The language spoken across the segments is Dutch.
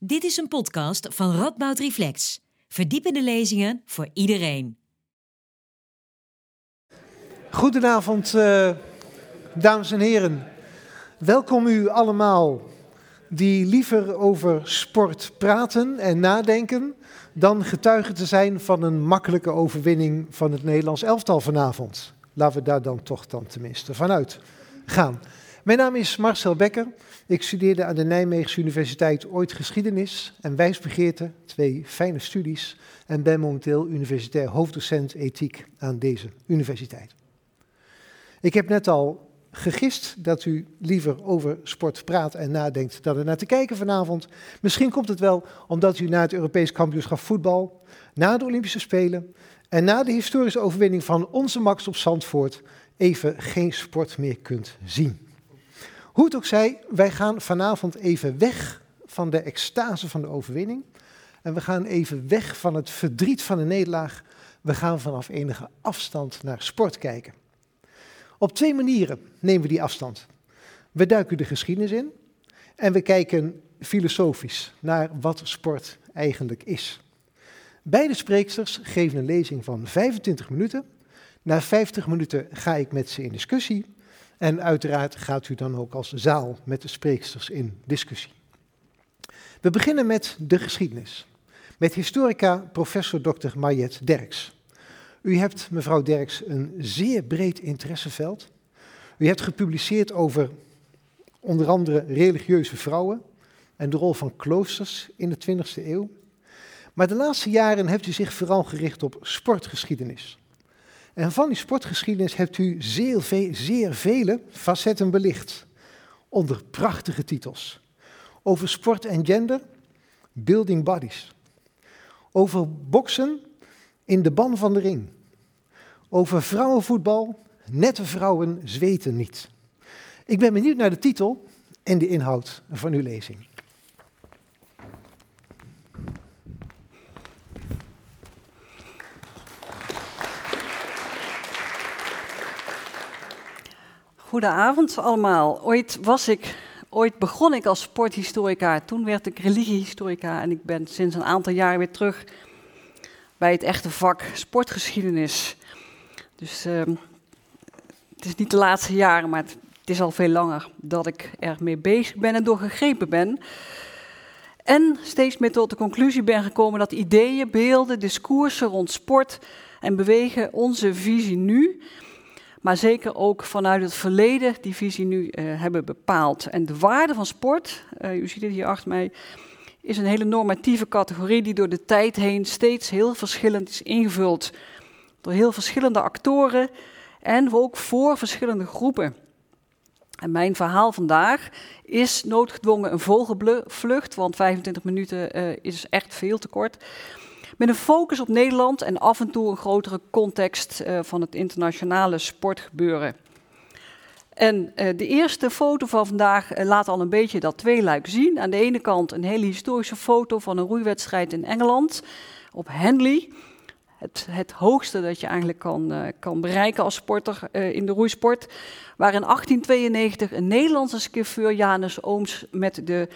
Dit is een podcast van Radboud Reflex. Verdiepende lezingen voor iedereen. Goedenavond, uh, dames en heren. Welkom u allemaal die liever over sport praten en nadenken dan getuige te zijn van een makkelijke overwinning van het Nederlands elftal vanavond. Laten we daar dan toch dan tenminste vanuit gaan. Mijn naam is Marcel Becker. Ik studeerde aan de Nijmeegse Universiteit ooit geschiedenis en wijsbegeerte, twee fijne studies, en ben momenteel universitair hoofddocent ethiek aan deze universiteit. Ik heb net al gegist dat u liever over sport praat en nadenkt dan er naar te kijken vanavond. Misschien komt het wel omdat u na het Europees kampioenschap voetbal, na de Olympische Spelen en na de historische overwinning van onze Max op Zandvoort even geen sport meer kunt zien. Hoe het ook zij, wij gaan vanavond even weg van de extase van de overwinning. En we gaan even weg van het verdriet van de nederlaag. We gaan vanaf enige afstand naar sport kijken. Op twee manieren nemen we die afstand. We duiken de geschiedenis in en we kijken filosofisch naar wat sport eigenlijk is. Beide spreeksters geven een lezing van 25 minuten. Na 50 minuten ga ik met ze in discussie en uiteraard gaat u dan ook als zaal met de spreeksters in discussie. We beginnen met de geschiedenis. Met historica professor Dr. Mariette Derks. U hebt, mevrouw Derks, een zeer breed interesseveld. U hebt gepubliceerd over onder andere religieuze vrouwen en de rol van kloosters in de 20e eeuw. Maar de laatste jaren hebt u zich vooral gericht op sportgeschiedenis. En van die sportgeschiedenis hebt u zeer, zeer vele facetten belicht. Onder prachtige titels. Over sport en gender, Building Bodies. Over boksen in de ban van de ring. Over vrouwenvoetbal, nette vrouwen zweten niet. Ik ben benieuwd naar de titel en de inhoud van uw lezing. Goedenavond allemaal. Ooit was ik, ooit begon ik als sporthistorica, toen werd ik religiehistorica en ik ben sinds een aantal jaar weer terug bij het echte vak sportgeschiedenis. Dus uh, het is niet de laatste jaren, maar het, het is al veel langer dat ik ermee bezig ben en doorgegrepen ben. En steeds meer tot de conclusie ben gekomen dat ideeën, beelden, discoursen rond sport en bewegen onze visie nu maar zeker ook vanuit het verleden die visie nu uh, hebben bepaald. En de waarde van sport, uh, u ziet het hier achter mij, is een hele normatieve categorie die door de tijd heen steeds heel verschillend is ingevuld. Door heel verschillende actoren en ook voor verschillende groepen. En mijn verhaal vandaag is noodgedwongen een vogelvlucht, want 25 minuten uh, is echt veel te kort. Met een focus op Nederland en af en toe een grotere context uh, van het internationale sportgebeuren. En uh, de eerste foto van vandaag uh, laat al een beetje dat tweeluik zien. Aan de ene kant een hele historische foto van een roeiwedstrijd in Engeland op Henley. Het, het hoogste dat je eigenlijk kan, kan bereiken als sporter in de roeisport. Waar in 1892 een Nederlandse skiffeur, Janus Ooms, met de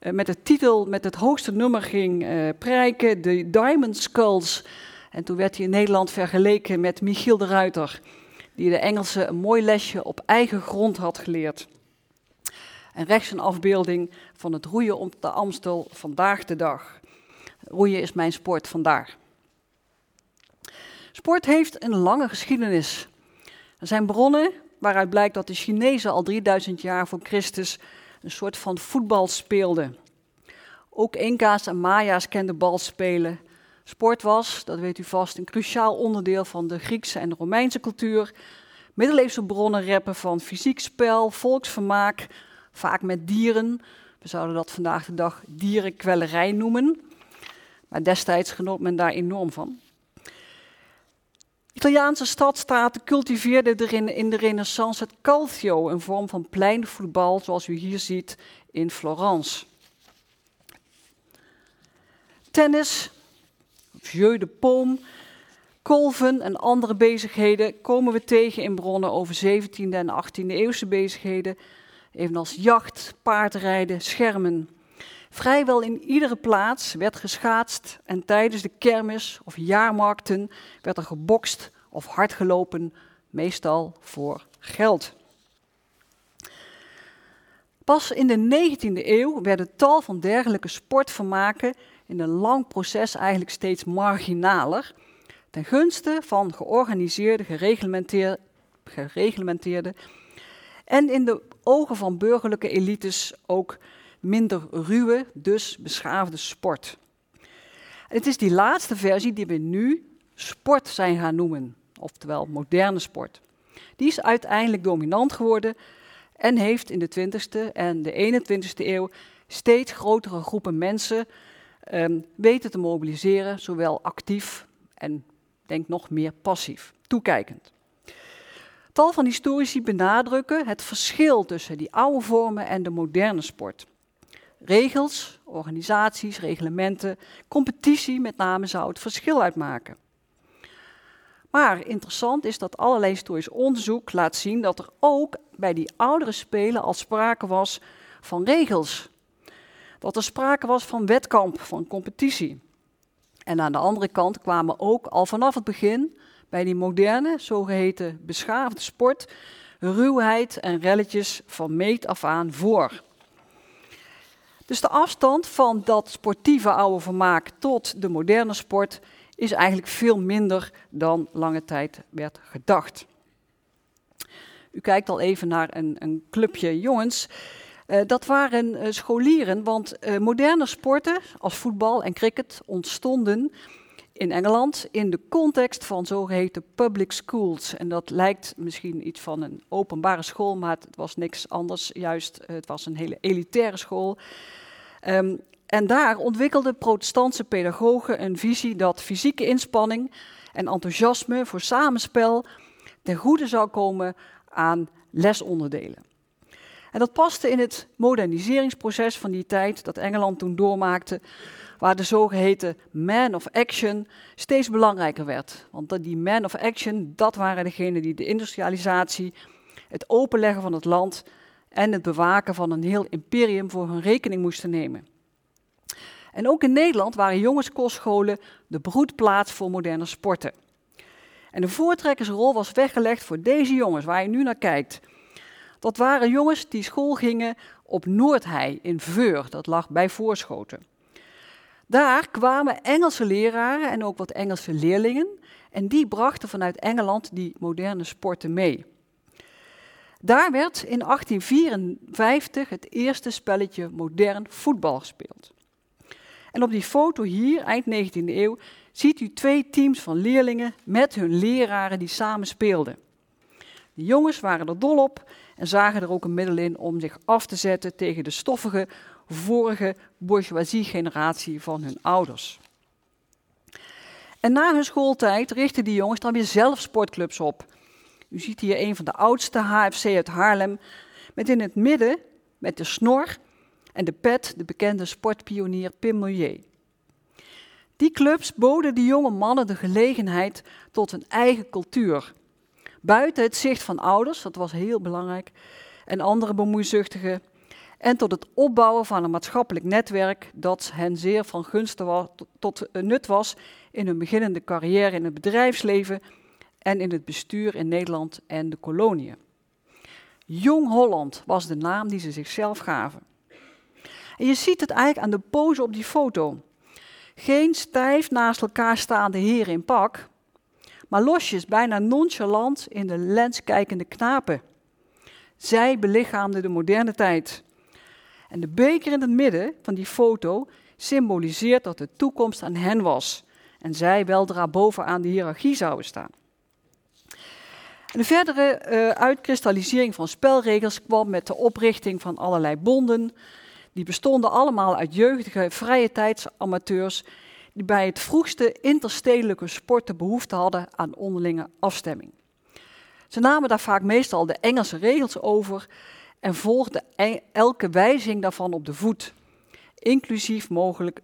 uh, met de titel, met het hoogste nummer ging uh, prijken, de Diamond Skulls. En toen werd hij in Nederland vergeleken met Michiel de Ruiter, die de Engelsen een mooi lesje op eigen grond had geleerd. En rechts een afbeelding van het roeien op de Amstel vandaag de dag. Roeien is mijn sport vandaag. Sport heeft een lange geschiedenis. Er zijn bronnen waaruit blijkt dat de Chinezen al 3000 jaar voor Christus een soort van voetbal speelden. Ook Inca's en Maya's kenden balspelen. Sport was, dat weet u vast, een cruciaal onderdeel van de Griekse en Romeinse cultuur. Middeleeuwse bronnen reppen van fysiek spel, volksvermaak, vaak met dieren. We zouden dat vandaag de dag dierenkwellerij noemen. Maar destijds genoot men daar enorm van. Italiaanse stadstaten cultiveerden er in, de renaissance het calcio, een vorm van pleinvoetbal zoals u hier ziet in Florence. Tennis, jeu de paume, kolven en andere bezigheden komen we tegen in bronnen over 17e en 18e eeuwse bezigheden, evenals jacht, paardrijden, schermen. Vrijwel in iedere plaats werd geschaatst en tijdens de kermis of jaarmarkten werd er gebokst of hardgelopen, meestal voor geld. Pas in de 19e eeuw werden tal van dergelijke sportvermaken in een lang proces eigenlijk steeds marginaler, ten gunste van georganiseerde, gereglementeerde, gereglementeerde en in de ogen van burgerlijke elites ook minder ruwe, dus beschaafde sport. het is die laatste versie die we nu sport zijn gaan noemen, oftewel moderne sport. Die is uiteindelijk dominant geworden en heeft in de 20e en de 21e eeuw steeds grotere groepen mensen um, weten te mobiliseren, zowel actief en denk nog meer passief, toekijkend. Tal van historici benadrukken het verschil tussen die oude vormen en de moderne sport. Regels, organisaties, reglementen, competitie met name zou het verschil uitmaken. Maar interessant is dat allerlei historisch onderzoek laat zien dat er ook bij die oudere spelen al sprake was van regels. Dat er sprake was van wetkamp, van competitie. En aan de andere kant kwamen ook al vanaf het begin bij die moderne, zogeheten beschaafde sport, ruwheid en relletjes van meet af aan voor. Dus de afstand van dat sportieve oude vermaak tot de moderne sport is eigenlijk veel minder dan lange tijd werd gedacht. U kijkt al even naar een, een clubje jongens. Uh, dat waren uh, scholieren, want uh, moderne sporten als voetbal en cricket ontstonden in Engeland in de context van zogeheten public schools. En dat lijkt misschien iets van een openbare school, maar het was niks anders. Juist, het was een hele elitaire school. Um, en daar ontwikkelden protestantse pedagogen een visie dat fysieke inspanning en enthousiasme voor samenspel ten goede zou komen aan lesonderdelen. En dat paste in het moderniseringsproces van die tijd dat Engeland toen doormaakte, waar de zogeheten man of action steeds belangrijker werd. Want die man of action, dat waren degenen die de industrialisatie, het openleggen van het land en het bewaken van een heel imperium voor hun rekening moesten nemen. En ook in Nederland waren jongenskostscholen de broedplaats voor moderne sporten. En de voortrekkersrol was weggelegd voor deze jongens, waar je nu naar kijkt. Dat waren jongens die school gingen op Noordhei in Veur, dat lag bij Voorschoten. Daar kwamen Engelse leraren en ook wat Engelse leerlingen en die brachten vanuit Engeland die moderne sporten mee. Daar werd in 1854 het eerste spelletje modern voetbal gespeeld. En op die foto hier, eind 19e eeuw, ziet u twee teams van leerlingen met hun leraren die samen speelden. De jongens waren er dol op en zagen er ook een middel in om zich af te zetten tegen de stoffige vorige bourgeoisie-generatie van hun ouders. En na hun schooltijd richtten die jongens dan weer zelf sportclubs op. U ziet hier een van de oudste HFC uit Haarlem, met in het midden, met de snor, en de pet de bekende sportpionier Pim Milieu. Die clubs boden de jonge mannen de gelegenheid tot een eigen cultuur. Buiten het zicht van ouders, dat was heel belangrijk, en andere bemoeizuchtigen. En tot het opbouwen van een maatschappelijk netwerk dat hen zeer van gunst was, tot nut was in hun beginnende carrière in het bedrijfsleven en in het bestuur in Nederland en de koloniën. Jong Holland was de naam die ze zichzelf gaven. En je ziet het eigenlijk aan de pose op die foto. Geen stijf naast elkaar staande heren in pak, maar losjes, bijna nonchalant in de lens kijkende knapen. Zij belichaamden de moderne tijd. En de beker in het midden van die foto symboliseert dat de toekomst aan hen was en zij weldra bovenaan de hiërarchie zouden staan. En de verdere uh, uitkristallisering van spelregels kwam met de oprichting van allerlei bonden, die bestonden allemaal uit jeugdige vrije tijdsamateurs die bij het vroegste interstedelijke sporten behoefte hadden aan onderlinge afstemming. Ze namen daar vaak meestal de Engelse regels over en volgden e-, elke wijziging daarvan op de voet, inclusief mogelijk,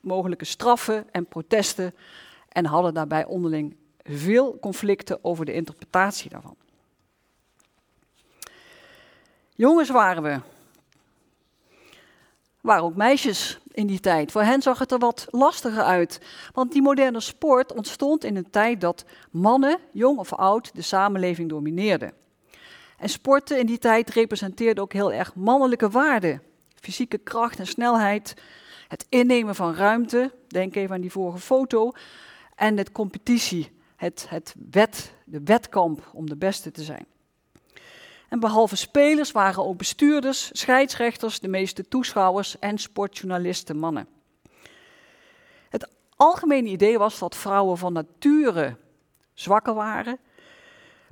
mogelijke straffen en protesten, en hadden daarbij onderling veel conflicten over de interpretatie daarvan. Jongens waren we, waren ook meisjes in die tijd. Voor hen zag het er wat lastiger uit. Want die moderne sport ontstond in een tijd dat mannen, jong of oud, de samenleving domineerden. En sporten in die tijd representeerde ook heel erg mannelijke waarden. Fysieke kracht en snelheid, het innemen van ruimte, denk even aan die vorige foto, en het competitie, het, het de wetkamp om de beste te zijn. En behalve spelers waren ook bestuurders, scheidsrechters, de meeste toeschouwers en sportjournalisten mannen. Het algemene idee was dat vrouwen van nature zwakker waren,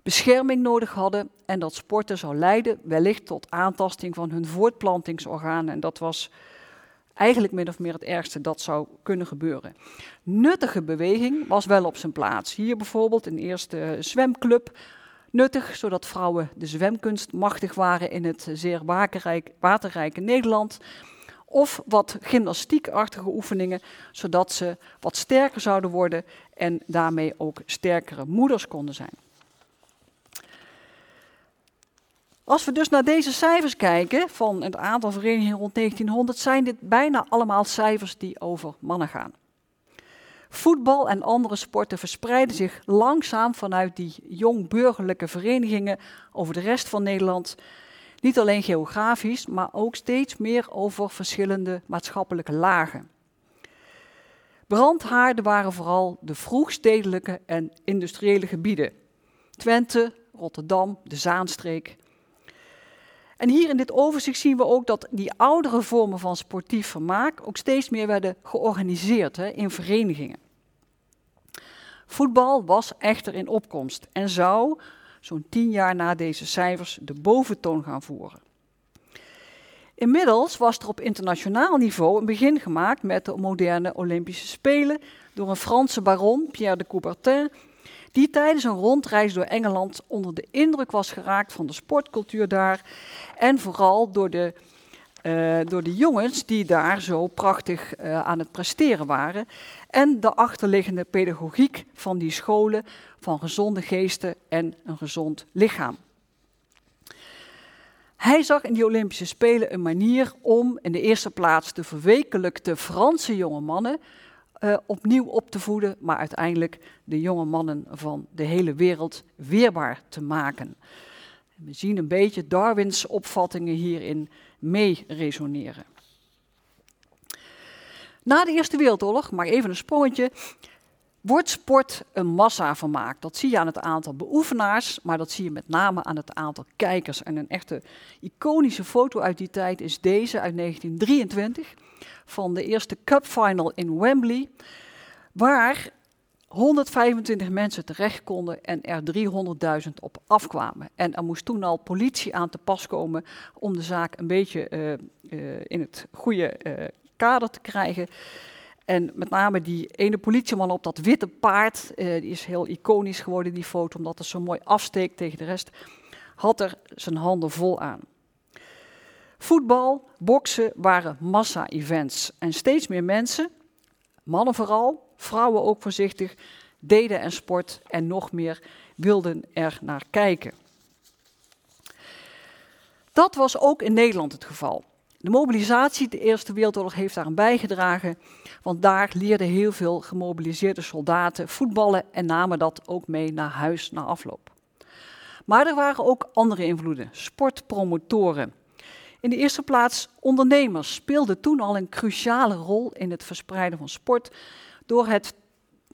bescherming nodig hadden en dat sporten zou leiden wellicht tot aantasting van hun voortplantingsorganen. En dat was eigenlijk min of meer het ergste dat zou kunnen gebeuren. Nuttige beweging was wel op zijn plaats. Hier bijvoorbeeld een eerste zwemclub nuttig, zodat vrouwen de zwemkunst machtig waren in het zeer waterrijke Nederland. Of wat gymnastiekachtige oefeningen, zodat ze wat sterker zouden worden en daarmee ook sterkere moeders konden zijn. Als we dus naar deze cijfers kijken van het aantal verenigingen rond 1900, zijn dit bijna allemaal cijfers die over mannen gaan. Voetbal en andere sporten verspreiden zich langzaam vanuit die jong-burgerlijke verenigingen over de rest van Nederland. Niet alleen geografisch, maar ook steeds meer over verschillende maatschappelijke lagen. Brandhaarden waren vooral de vroegstedelijke en industriële gebieden. Twente, Rotterdam, de Zaanstreek. En hier in dit overzicht zien we ook dat die oudere vormen van sportief vermaak ook steeds meer werden georganiseerd hè, in verenigingen. Voetbal was echter in opkomst en zou zo'n tien jaar na deze cijfers de boventoon gaan voeren. Inmiddels was er op internationaal niveau een begin gemaakt met de moderne Olympische Spelen door een Franse baron, Pierre de Coubertin, die tijdens een rondreis door Engeland onder de indruk was geraakt van de sportcultuur daar en vooral door de, uh, door de jongens die daar zo prachtig uh, aan het presteren waren en de achterliggende pedagogiek van die scholen van gezonde geesten en een gezond lichaam. Hij zag in die Olympische Spelen een manier om in de eerste plaats de verwekelijkte Franse jonge mannen uh, opnieuw op te voeden, maar uiteindelijk de jonge mannen van de hele wereld weerbaar te maken. We zien een beetje Darwins opvattingen hierin mee resoneren. Na de Eerste Wereldoorlog, maar even een sprongetje, wordt sport een massavermaak. Dat zie je aan het aantal beoefenaars, maar dat zie je met name aan het aantal kijkers. En een echte iconische foto uit die tijd is deze uit 1923 van de eerste Cup Final in Wembley, waar 125 mensen terecht konden en er 300.000 op afkwamen. En er moest toen al politie aan te pas komen om de zaak een beetje uh, uh, in het goede uh, kader te krijgen. En met name die ene politieman op dat witte paard, die is heel iconisch geworden, die foto, omdat het zo mooi afsteekt tegen de rest, had er zijn handen vol aan. Voetbal, boksen waren massa-events. En steeds meer mensen, mannen vooral, vrouwen ook voorzichtig, deden en sport en nog meer wilden er naar kijken. Dat was ook in Nederland het geval. De mobilisatie de Eerste Wereldoorlog heeft daaraan bijgedragen, want daar leerden heel veel gemobiliseerde soldaten voetballen en namen dat ook mee naar huis na afloop. Maar er waren ook andere invloeden, sportpromotoren. In de eerste plaats ondernemers speelden toen al een cruciale rol in het verspreiden van sport door het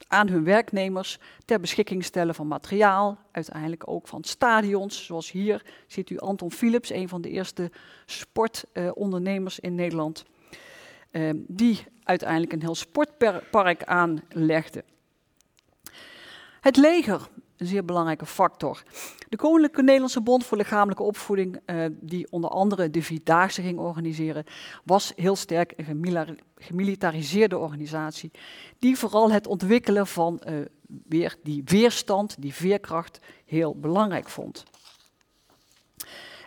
aan hun werknemers ter beschikking stellen van materiaal, uiteindelijk ook van stadions. Zoals hier ziet u Anton Philips, een van de eerste sportondernemers in Nederland, eh, die uiteindelijk een heel sportpark aanlegde. Het leger een zeer belangrijke factor. De Koninklijke Nederlandse Bond voor Lichamelijke Opvoeding, uh, die onder andere de Vierdaagse ging organiseren, was heel sterk een gemilitariseerde organisatie, die vooral het ontwikkelen van uh, weer die weerstand, die veerkracht, heel belangrijk vond.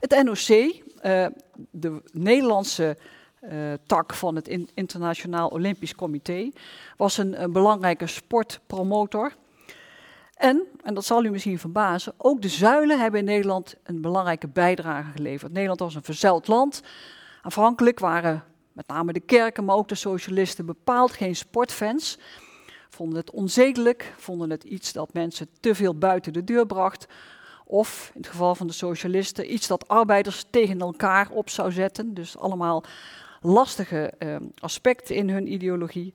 Het NOC, eh, de Nederlandse tak van het Internationaal Olympisch Comité, was een belangrijke sportpromotor. En, en dat zal u misschien verbazen, ook de zuilen hebben in Nederland een belangrijke bijdrage geleverd. Nederland was een verzeild land. Afhankelijk waren met name de kerken, maar ook de socialisten, bepaald geen sportfans. Vonden het onzedelijk, vonden het iets dat mensen te veel buiten de deur bracht. Of in het geval van de socialisten, iets dat arbeiders tegen elkaar op zou zetten. Dus allemaal lastige eh, aspecten in hun ideologie.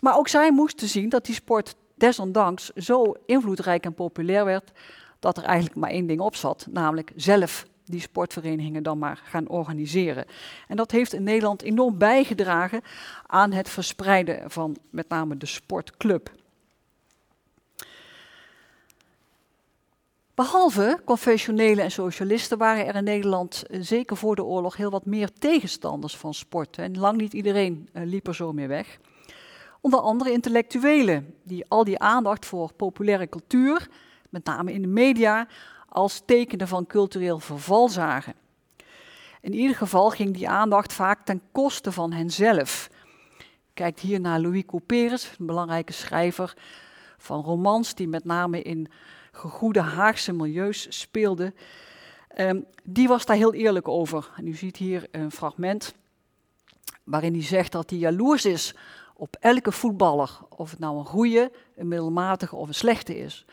Maar ook zij moesten zien dat die sport desondanks zo invloedrijk en populair werd, dat er eigenlijk maar één ding op zat, namelijk zelf die sportverenigingen dan maar gaan organiseren. En dat heeft in Nederland enorm bijgedragen aan het verspreiden van met name de sportclub. Behalve confessionelen en socialisten waren er in Nederland eh, zeker voor de oorlog heel wat meer tegenstanders van sport. En lang niet iedereen eh, liep er zo mee weg. Onder andere intellectuelen, die al die aandacht voor populaire cultuur, met name in de media, als tekenen van cultureel verval zagen. In ieder geval ging die aandacht vaak ten koste van henzelf. Kijk hier naar Louis Couperus, een belangrijke schrijver van romans die met name in gegoede Haagse milieus speelde. Um, die was daar heel eerlijk over. En u ziet hier een fragment waarin hij zegt dat hij jaloers is op elke voetballer, of het nou een goede, een middelmatige of een slechte is.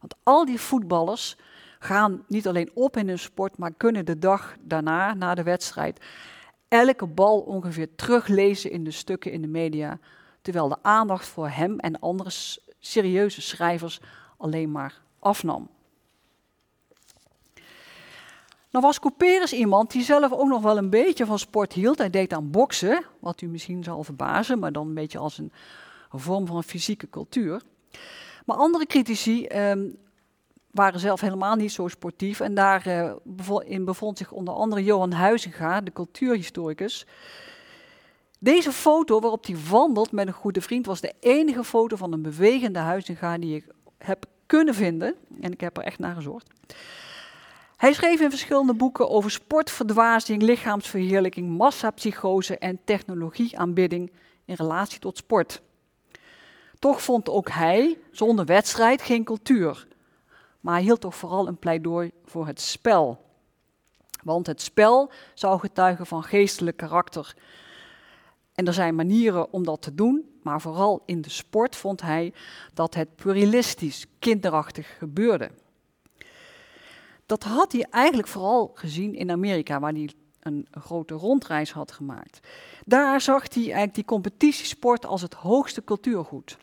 Want al die voetballers gaan niet alleen op in hun sport, maar kunnen de dag daarna, na de wedstrijd, elke bal ongeveer teruglezen in de stukken in de media, terwijl de aandacht voor hem en andere serieuze schrijvers alleen maar afnam. Nou was Couperus iemand die zelf ook nog wel een beetje van sport hield. Hij deed aan boksen, wat u misschien zal verbazen, maar dan een beetje als een, vorm van fysieke cultuur. Maar andere critici ehm, waren zelf helemaal niet zo sportief. En daarin uh, bevond zich onder andere Johan Huizinga, de cultuurhistoricus. Deze foto waarop hij wandelt met een goede vriend was de enige foto van een bewegende Huizinga die ik heb kunnen vinden. En ik heb er echt naar gezocht. Hij schreef in verschillende boeken over sportverdwazing, lichaamsverheerlijking, massapsychose en technologieaanbidding in relatie tot sport. Toch vond ook hij zonder wedstrijd geen cultuur. Maar hij hield toch vooral een pleidooi voor het spel. Want het spel zou getuigen van geestelijk karakter. En er zijn manieren om dat te doen, maar vooral in de sport vond hij dat het pluralistisch, kinderachtig gebeurde. Dat had hij eigenlijk vooral gezien in Amerika, waar hij een grote rondreis had gemaakt. Daar zag hij eigenlijk die competitiesport als het hoogste cultuurgoed.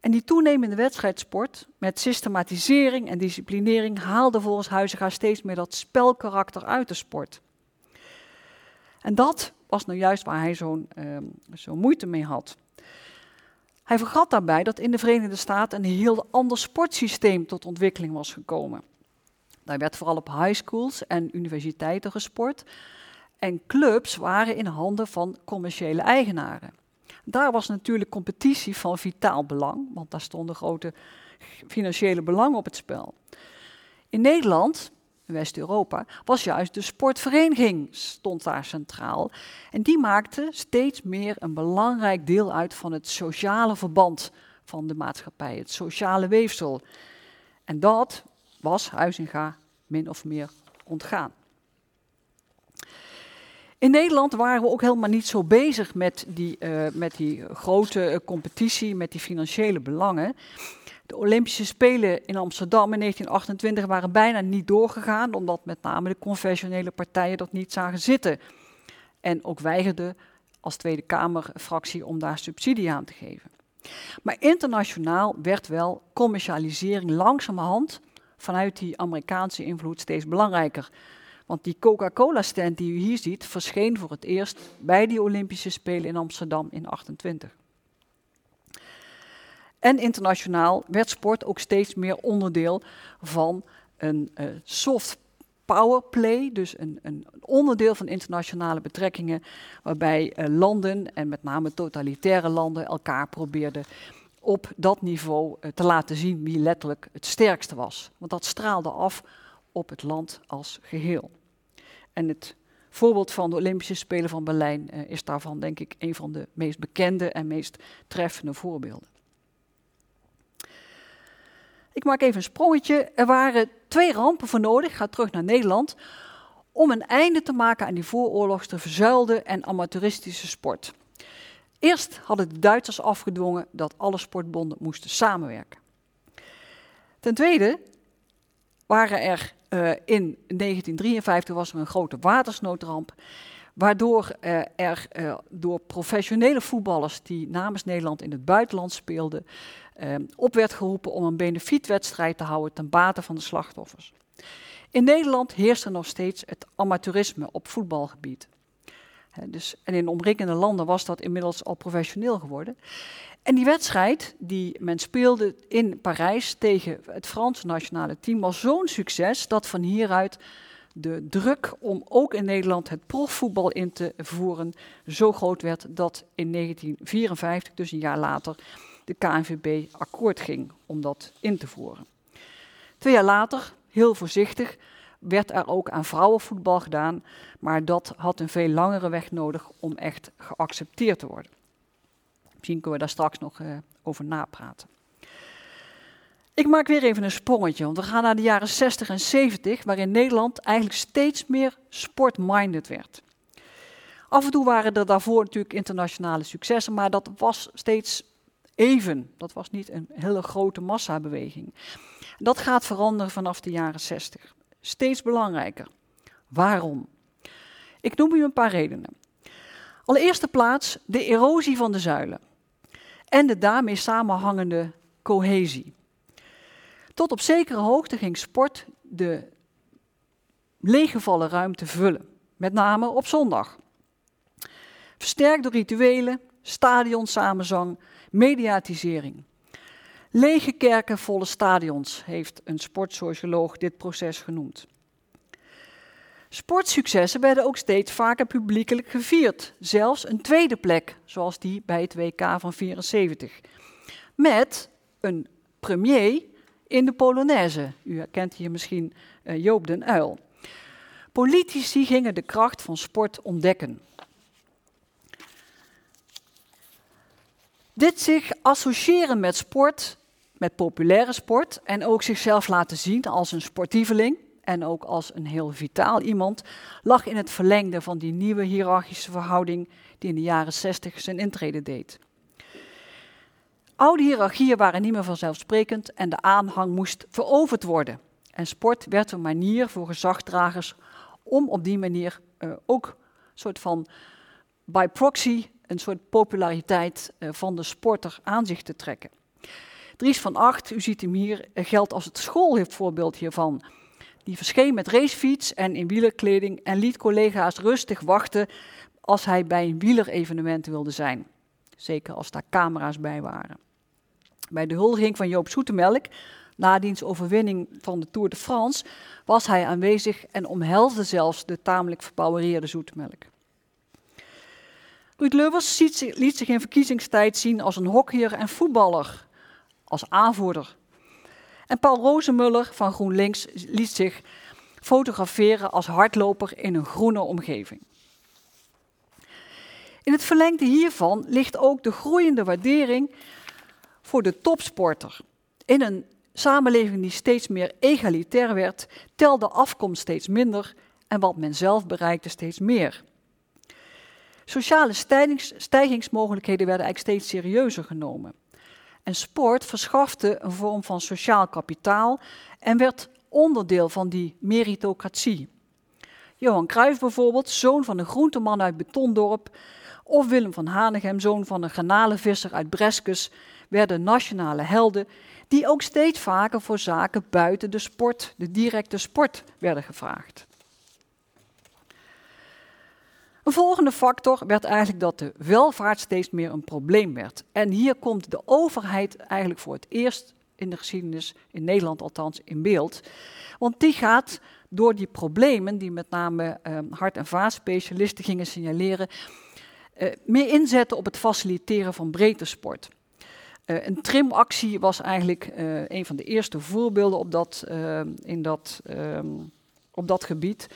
En die toenemende wedstrijdsport met systematisering en disciplinering haalde volgens Huizinga steeds meer dat spelkarakter uit de sport. En dat was nou juist waar hij zo'n uh, zo moeite mee had. Hij vergat daarbij dat in de Verenigde Staten een heel ander sportsysteem tot ontwikkeling was gekomen. Daar werd vooral op high schools en universiteiten gesport. En clubs waren in handen van commerciële eigenaren. Daar was natuurlijk competitie van vitaal belang, want daar stonden grote financiële belangen op het spel. In Nederland, West-Europa, was juist de sportvereniging stond daar centraal. En die maakte steeds meer een belangrijk deel uit van het sociale verband van de maatschappij, het sociale weefsel. En dat was Huizinga min of meer ontgaan. In Nederland waren we ook helemaal niet zo bezig met die, uh, met die grote uh, competitie, met die financiële belangen. De Olympische Spelen in Amsterdam in 1928 waren bijna niet doorgegaan, omdat met name de conventionele partijen dat niet zagen zitten. En ook weigerden als Tweede Kamerfractie om daar subsidie aan te geven. Maar internationaal werd wel commercialisering langzamerhand vanuit die Amerikaanse invloed steeds belangrijker. Want die Coca-Cola-stand die u hier ziet, verscheen voor het eerst bij die Olympische Spelen in Amsterdam in 28. En internationaal werd sport ook steeds meer onderdeel van een uh, soft power play, dus een, een, onderdeel van internationale betrekkingen, waarbij uh, landen en met name totalitaire landen elkaar probeerden op dat niveau uh, te laten zien wie letterlijk het sterkste was. Want dat straalde af op het land als geheel. En het voorbeeld van de Olympische Spelen van Berlijn uh, is daarvan, denk ik, een van de meest bekende en meest treffende voorbeelden. Ik maak even een sprongetje. Er waren twee rampen voor nodig, ga terug naar Nederland, om een einde te maken aan die vooroorlogse verzuilde en amateuristische sport. Eerst hadden de Duitsers afgedwongen dat alle sportbonden moesten samenwerken. Ten tweede waren er uh, in 1953 was er een grote watersnoodramp, waardoor uh, er uh, door professionele voetballers die namens Nederland in het buitenland speelden, op werd geroepen om een benefietwedstrijd te houden ten bate van de slachtoffers. In Nederland heerst er nog steeds het amateurisme op voetbalgebied. Dus, en in omringende landen was dat inmiddels al professioneel geworden. En die wedstrijd die men speelde in Parijs tegen het Franse nationale team was zo'n succes dat van hieruit de druk om ook in Nederland het profvoetbal in te voeren zo groot werd dat in 1954, dus een jaar later, de KNVB akkoord ging om dat in te voeren. Twee jaar later, heel voorzichtig, werd er ook aan vrouwenvoetbal gedaan, maar dat had een veel langere weg nodig om echt geaccepteerd te worden. Misschien kunnen we daar straks nog uh, over napraten. Ik maak weer even een sprongetje, want we gaan naar de jaren 60 en 70, waarin Nederland eigenlijk steeds meer sportminded werd. Af en toe waren er daarvoor natuurlijk internationale successen, maar dat was steeds even. Dat was niet een hele grote massabeweging. Dat gaat veranderen vanaf de jaren 60. Steeds belangrijker. Waarom? Ik noem u een paar redenen. Allereerste plaats de erosie van de zuilen en de daarmee samenhangende cohesie. Tot op zekere hoogte ging sport de leeggevallen ruimte vullen, met name op zondag. Versterkt door rituelen, stadionsamenzang, mediatisering. Lege kerken, volle stadions, heeft een sportsocioloog dit proces genoemd. Sportsuccessen werden ook steeds vaker publiekelijk gevierd, zelfs een tweede plek, zoals die bij het WK van 74. Met een premier in de Polonaise. U herkent hier misschien uh, Joop den Uil. Politici gingen de kracht van sport ontdekken. Dit zich associëren met sport, met populaire sport en ook zichzelf laten zien als een sportieveling en ook als een heel vitaal iemand, lag in het verlengde van die nieuwe hiërarchische verhouding die in de jaren 60 zijn intrede deed. Oude hiërarchieën waren niet meer vanzelfsprekend en de aanhang moest veroverd worden. En sport werd een manier voor gezagdragers om op die manier uh, ook een soort van by proxy een soort populariteit uh, van de sporter aan zich te trekken. Dries van Acht, u ziet hem hier, uh, geldt als het schoolvoorbeeld hiervan. Die verscheen met racefiets en in wielerkleding en liet collega's rustig wachten als hij bij een wielerevenement wilde zijn. Zeker als daar camera's bij waren. Bij de huldiging van Joop Zoetemelk, na diens overwinning van de Tour de France, was hij aanwezig en omhelsde zelfs de tamelijk verbouwereerde Zoetemelk. Ruud Lubbers liet zich in verkiezingstijd zien als een hockeyer en voetballer, als aanvoerder. En Paul Rozemuller van GroenLinks liet zich fotograferen als hardloper in een groene omgeving. In het verlengde hiervan ligt ook de groeiende waardering voor de topsporter. In een samenleving die steeds meer egalitair werd, telde afkomst steeds minder en wat men zelf bereikte steeds meer. Sociale stijgings, stijgingsmogelijkheden werden eigenlijk steeds serieuzer genomen. En sport verschafte een vorm van sociaal kapitaal en werd onderdeel van die meritocratie. Johan Cruijff bijvoorbeeld, zoon van een groenteman uit Betondorp, of Willem van Hanegem, zoon van een granalenvisser uit Breskes, werden nationale helden die ook steeds vaker voor zaken buiten de sport, de directe sport, werden gevraagd. Een volgende factor werd eigenlijk dat de welvaart steeds meer een probleem werd. En hier komt de overheid eigenlijk voor het eerst in de geschiedenis, in Nederland althans, in beeld. Want die gaat door die problemen die met name uh, hart- en vaatspecialisten gingen signaleren, uh, meer inzetten op het faciliteren van breedte sport. Uh, een trimactie was eigenlijk uh, een van de eerste voorbeelden op dat, in dat, um, op dat gebied.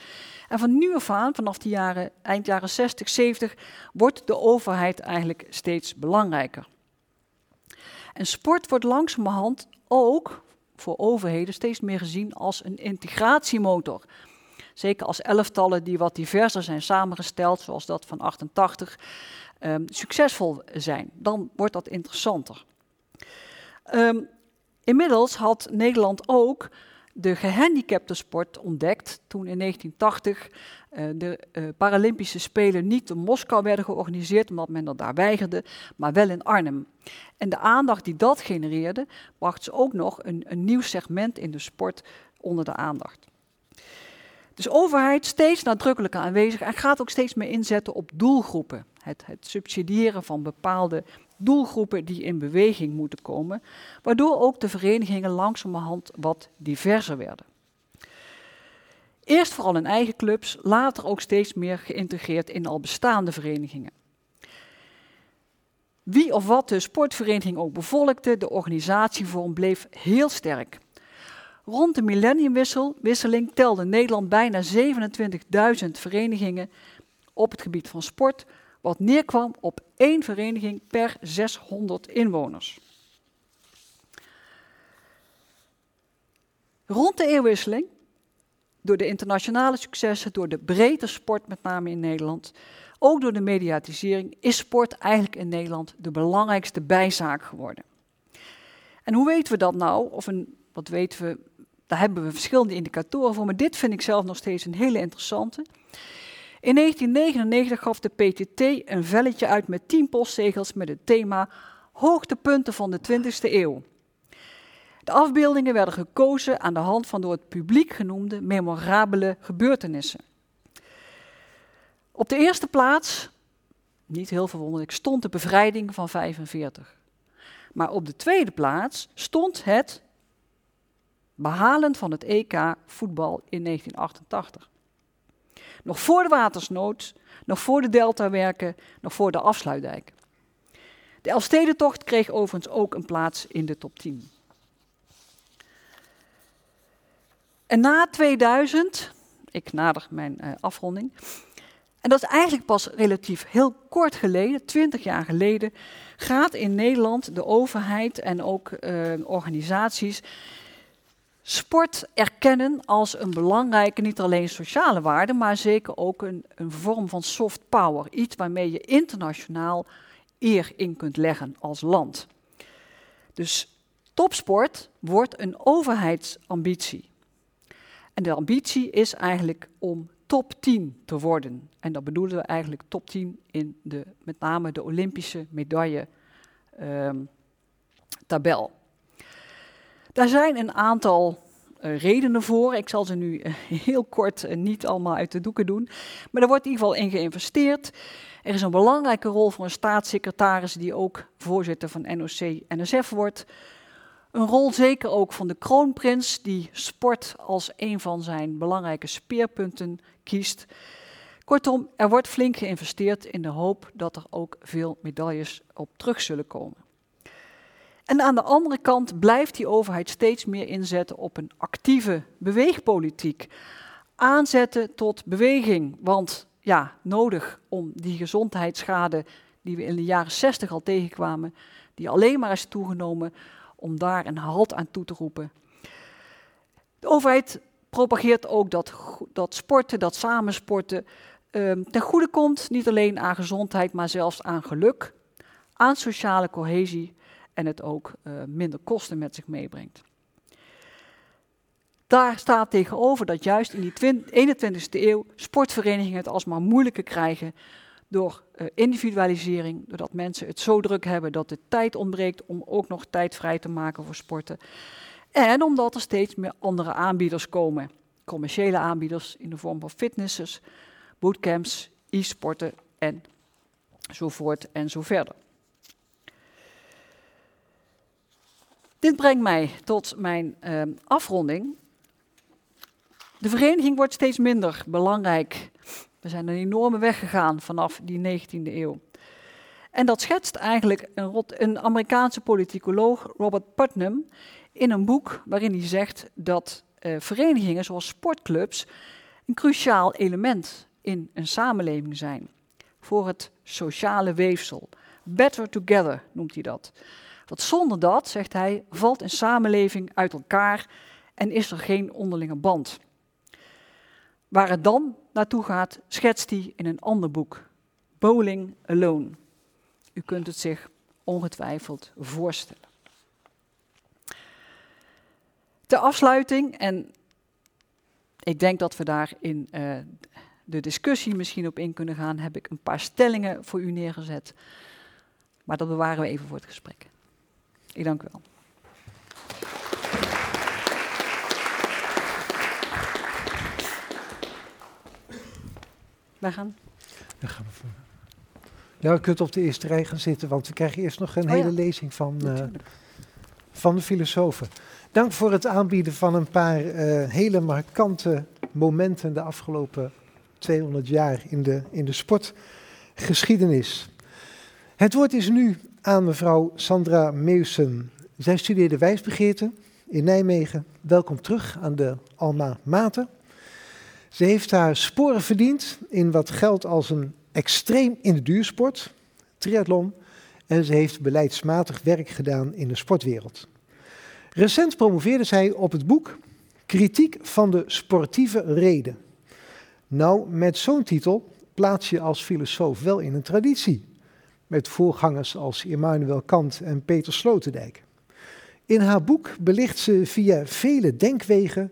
En van nu af aan, vanaf de jaren, eind jaren 60, 70, wordt de overheid eigenlijk steeds belangrijker. En sport wordt langzamerhand ook voor overheden steeds meer gezien als een integratiemotor. zeker als elftallen die wat diverser zijn samengesteld, zoals dat van 88, ehm, succesvol zijn. Dan wordt dat interessanter. Ehm, inmiddels had Nederland ook de gehandicapte sport ontdekt toen in 1980 uh, eh, de uh, Paralympische Spelen niet in Moskou werden georganiseerd, omdat men dat daar weigerde, maar wel in Arnhem. En de aandacht die dat genereerde, bracht ze ook nog een, een nieuw segment in de sport onder de aandacht. Dus overheid steeds nadrukkelijker aanwezig en gaat ook steeds meer inzetten op doelgroepen. Het, het subsidiëren van bepaalde doelgroepen die in beweging moeten komen, waardoor ook de verenigingen langzamerhand wat diverser werden. Eerst vooral in eigen clubs, later ook steeds meer geïntegreerd in al bestaande verenigingen. Wie of wat de sportvereniging ook bevolkte, de organisatievorm bleef heel sterk. Rond de millenniumwisseling telde Nederland bijna 27.000 verenigingen op het gebied van sport, wat neerkwam op één vereniging per 600 inwoners. Rond de eeuwwisseling, door de internationale successen, door de breedte sport met name in Nederland, ook door de mediatisering, is sport eigenlijk in Nederland de belangrijkste bijzaak geworden. En hoe weten we dat nou? Of een, wat weten we? Daar hebben we verschillende indicatoren voor, maar dit vind ik zelf nog steeds een hele interessante. In 1999 gaf de PTT een velletje uit met 10 postzegels met het thema Hoogtepunten van de 20e eeuw. De afbeeldingen werden gekozen aan de hand van door het publiek genoemde memorabele gebeurtenissen. Op de eerste plaats, niet heel verwonderlijk, stond de bevrijding van 45. Maar op de tweede plaats stond het behalen van het EK voetbal in 1988. Nog voor de watersnood, nog voor de deltawerken, nog voor de afsluitdijk. De Elfstedentocht kreeg overigens ook een plaats in de top 10. En na 2000, ik nader mijn uh, afronding, en dat is eigenlijk pas relatief heel kort geleden, 20 jaar geleden, gaat in Nederland de overheid en ook uh, organisaties sport erkennen als een belangrijke, niet alleen sociale waarde, maar zeker ook een, een vorm van soft power. Iets waarmee je internationaal eer in kunt leggen als land. Dus topsport wordt een overheidsambitie. En de ambitie is eigenlijk om top 10 te worden. En dat bedoelen we eigenlijk top 10 in de, met name de Olympische medaille ehm, tabel. Daar zijn een aantal uh, redenen voor. Ik zal ze nu uh, heel kort uh, niet allemaal uit de doeken doen. Maar er wordt in ieder geval in geïnvesteerd. Er is een belangrijke rol voor een staatssecretaris die ook voorzitter van NOC-NSF wordt. Een rol zeker ook van de kroonprins, die sport als een van zijn belangrijke speerpunten kiest. Kortom, er wordt flink geïnvesteerd in de hoop dat er ook veel medailles op terug zullen komen. En aan de andere kant blijft die overheid steeds meer inzetten op een actieve beweegpolitiek. Aanzetten tot beweging, want ja, nodig om die gezondheidsschade die we in de jaren 60 al tegenkwamen, die alleen maar is toegenomen, om daar een halt aan toe te roepen. De overheid propageert ook dat, dat sporten, dat samensporten, um, ten goede komt, niet alleen aan gezondheid, maar zelfs aan geluk, aan sociale cohesie en het ook uh, minder kosten met zich meebrengt. Daar staat tegenover dat juist in die 21ste eeuw sportverenigingen het alsmaar moeilijker krijgen door uh, individualisering, doordat mensen het zo druk hebben dat de tijd ontbreekt om ook nog tijd vrij te maken voor sporten. En omdat er steeds meer andere aanbieders komen. Commerciële aanbieders in de vorm van fitnesses, bootcamps, e-sporten en zo voort en zo verder. Dit brengt mij tot mijn uh, afronding. De vereniging wordt steeds minder belangrijk. We zijn een enorme weg gegaan vanaf die 19e eeuw. En dat schetst eigenlijk een, een Amerikaanse politicoloog, Robert Putnam, in een boek waarin hij zegt dat uh, verenigingen zoals sportclubs een cruciaal element in een samenleving zijn. Voor het sociale weefsel. Better together noemt hij dat. Want zonder dat, zegt hij, valt een samenleving uit elkaar en is er geen onderlinge band. waar het dan naartoe gaat, schetst hij in een ander boek. Bowling Alone. U kunt het zich ongetwijfeld voorstellen. Ter afsluiting, en ik denk dat we daar in uh, de discussie misschien op in kunnen gaan, heb ik een paar stellingen voor u neergezet. Maar dat bewaren we even voor het gesprek. Ik dank u wel. Wij gaan. Dan gaan we voor. Ja, u kunt op de eerste rij gaan zitten, want we krijgen eerst nog een Oh hele ja. lezing van, uh, van de filosofen. Dank voor het aanbieden van een paar uh, hele markante momenten de afgelopen 200 jaar in de, in de sportgeschiedenis. Het woord is nu aan mevrouw Sandra Meusen. Zij studeerde wijsbegeerte in Nijmegen. Welkom terug aan de Alma Mater. Ze heeft haar sporen verdiend in wat geldt als een extreem in de duursport, triathlon, en ze heeft beleidsmatig werk gedaan in de sportwereld. Recent promoveerde zij op het boek Kritiek van de sportieve reden. Nou, met zo'n titel plaats je als filosoof wel in een traditie, met voorgangers als Immanuel Kant en Peter Sloterdijk. In haar boek belicht ze via vele denkwegen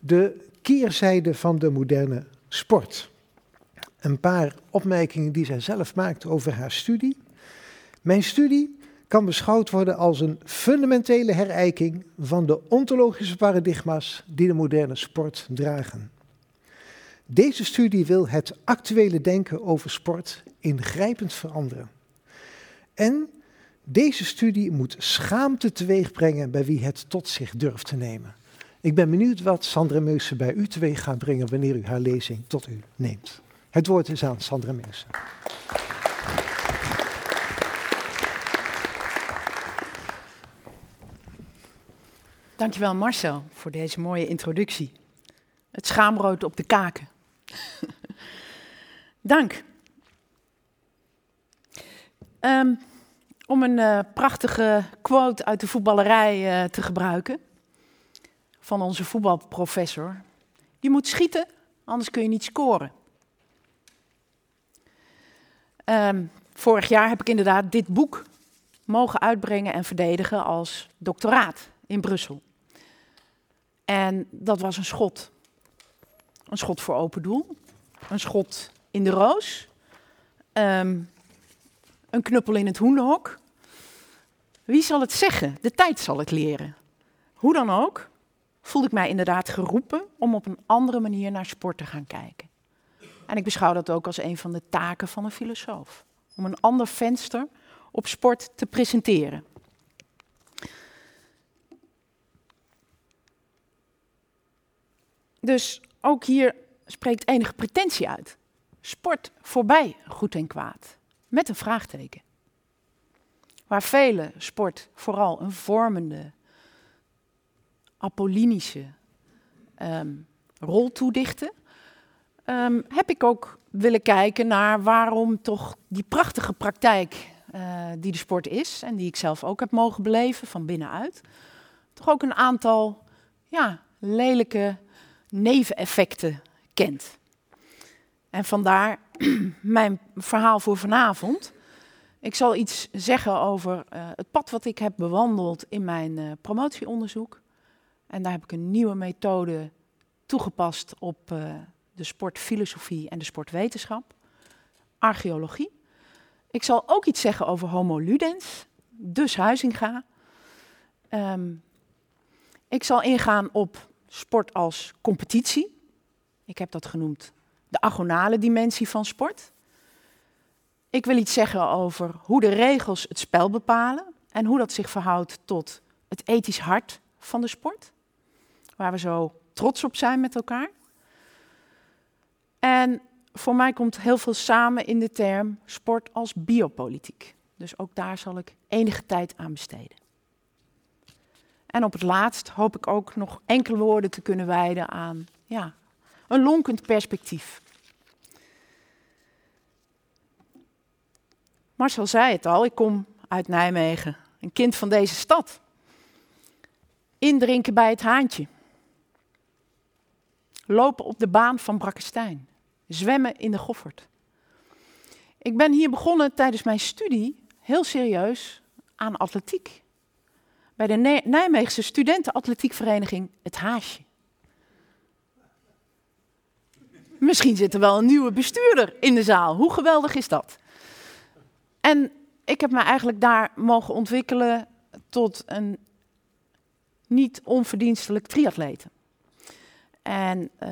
de keerzijde van de moderne sport. Een paar opmerkingen die zij zelf maakt over haar studie. Mijn studie kan beschouwd worden als een fundamentele herijking van de ontologische paradigma's die de moderne sport dragen. Deze studie wil het actuele denken over sport ingrijpend veranderen. En deze studie moet schaamte teweegbrengen bij wie het tot zich durft te nemen. Ik ben benieuwd wat Sandra Meusen bij u teweeg gaat brengen wanneer u haar lezing tot u neemt. Het woord is aan Sandra Meusen. Dankjewel Marcel voor deze mooie introductie. Het schaamrood op de kaken. Dank. Um, om een uh, prachtige quote uit de voetballerij uh, te gebruiken van onze voetbalprofessor. Je moet schieten, anders kun je niet scoren. Um, vorig jaar heb ik inderdaad dit boek mogen uitbrengen en verdedigen als doctoraat in Brussel. En dat was een schot. Een schot voor open doel. Een schot in de roos. Um, een knuppel in het hoenderhok. Wie zal het zeggen? De tijd zal het leren. Hoe dan ook, voelde ik mij inderdaad geroepen om op een andere manier naar sport te gaan kijken. En ik beschouw dat ook als een van de taken van een filosoof. Om een ander venster op sport te presenteren. Dus ook hier spreekt enige pretentie uit. Sport voorbij goed en kwaad. Met een vraagteken. Waar vele sport vooral een vormende, apollinische um, rol toedichten, um, heb ik ook willen kijken naar waarom toch die prachtige praktijk uh, die de sport is en die ik zelf ook heb mogen beleven van binnenuit, toch ook een aantal ja, lelijke neveneffecten kent. En vandaar mijn verhaal voor vanavond. Ik zal iets zeggen over uh, het pad wat ik heb bewandeld in mijn uh, promotieonderzoek. En daar heb ik een nieuwe methode toegepast op uh, de sportfilosofie en de sportwetenschap. Archeologie. Ik zal ook iets zeggen over homo ludens, dus Huizinga. Um, ik zal ingaan op sport als competitie. Ik heb dat genoemd de agonale dimensie van sport. Ik wil iets zeggen over hoe de regels het spel bepalen en hoe dat zich verhoudt tot het ethisch hart van de sport, waar we zo trots op zijn met elkaar. En voor mij komt heel veel samen in de term sport als biopolitiek. Dus ook daar zal ik enige tijd aan besteden. En op het laatst hoop ik ook nog enkele woorden te kunnen wijden aan ja, een lonkend perspectief. Marcel zei het al, ik kom uit Nijmegen, een kind van deze stad. Indrinken bij het haantje. lopen op de baan van Brakkestein, zwemmen in de Goffert. Ik ben hier begonnen tijdens mijn studie heel serieus aan atletiek. Bij de Nijmeegse studentenatletiekvereniging Het Haasje. Misschien zit er wel een nieuwe bestuurder in de zaal. Hoe geweldig is dat? En ik heb me eigenlijk daar mogen ontwikkelen tot een niet onverdienstelijk triatleet. En uh,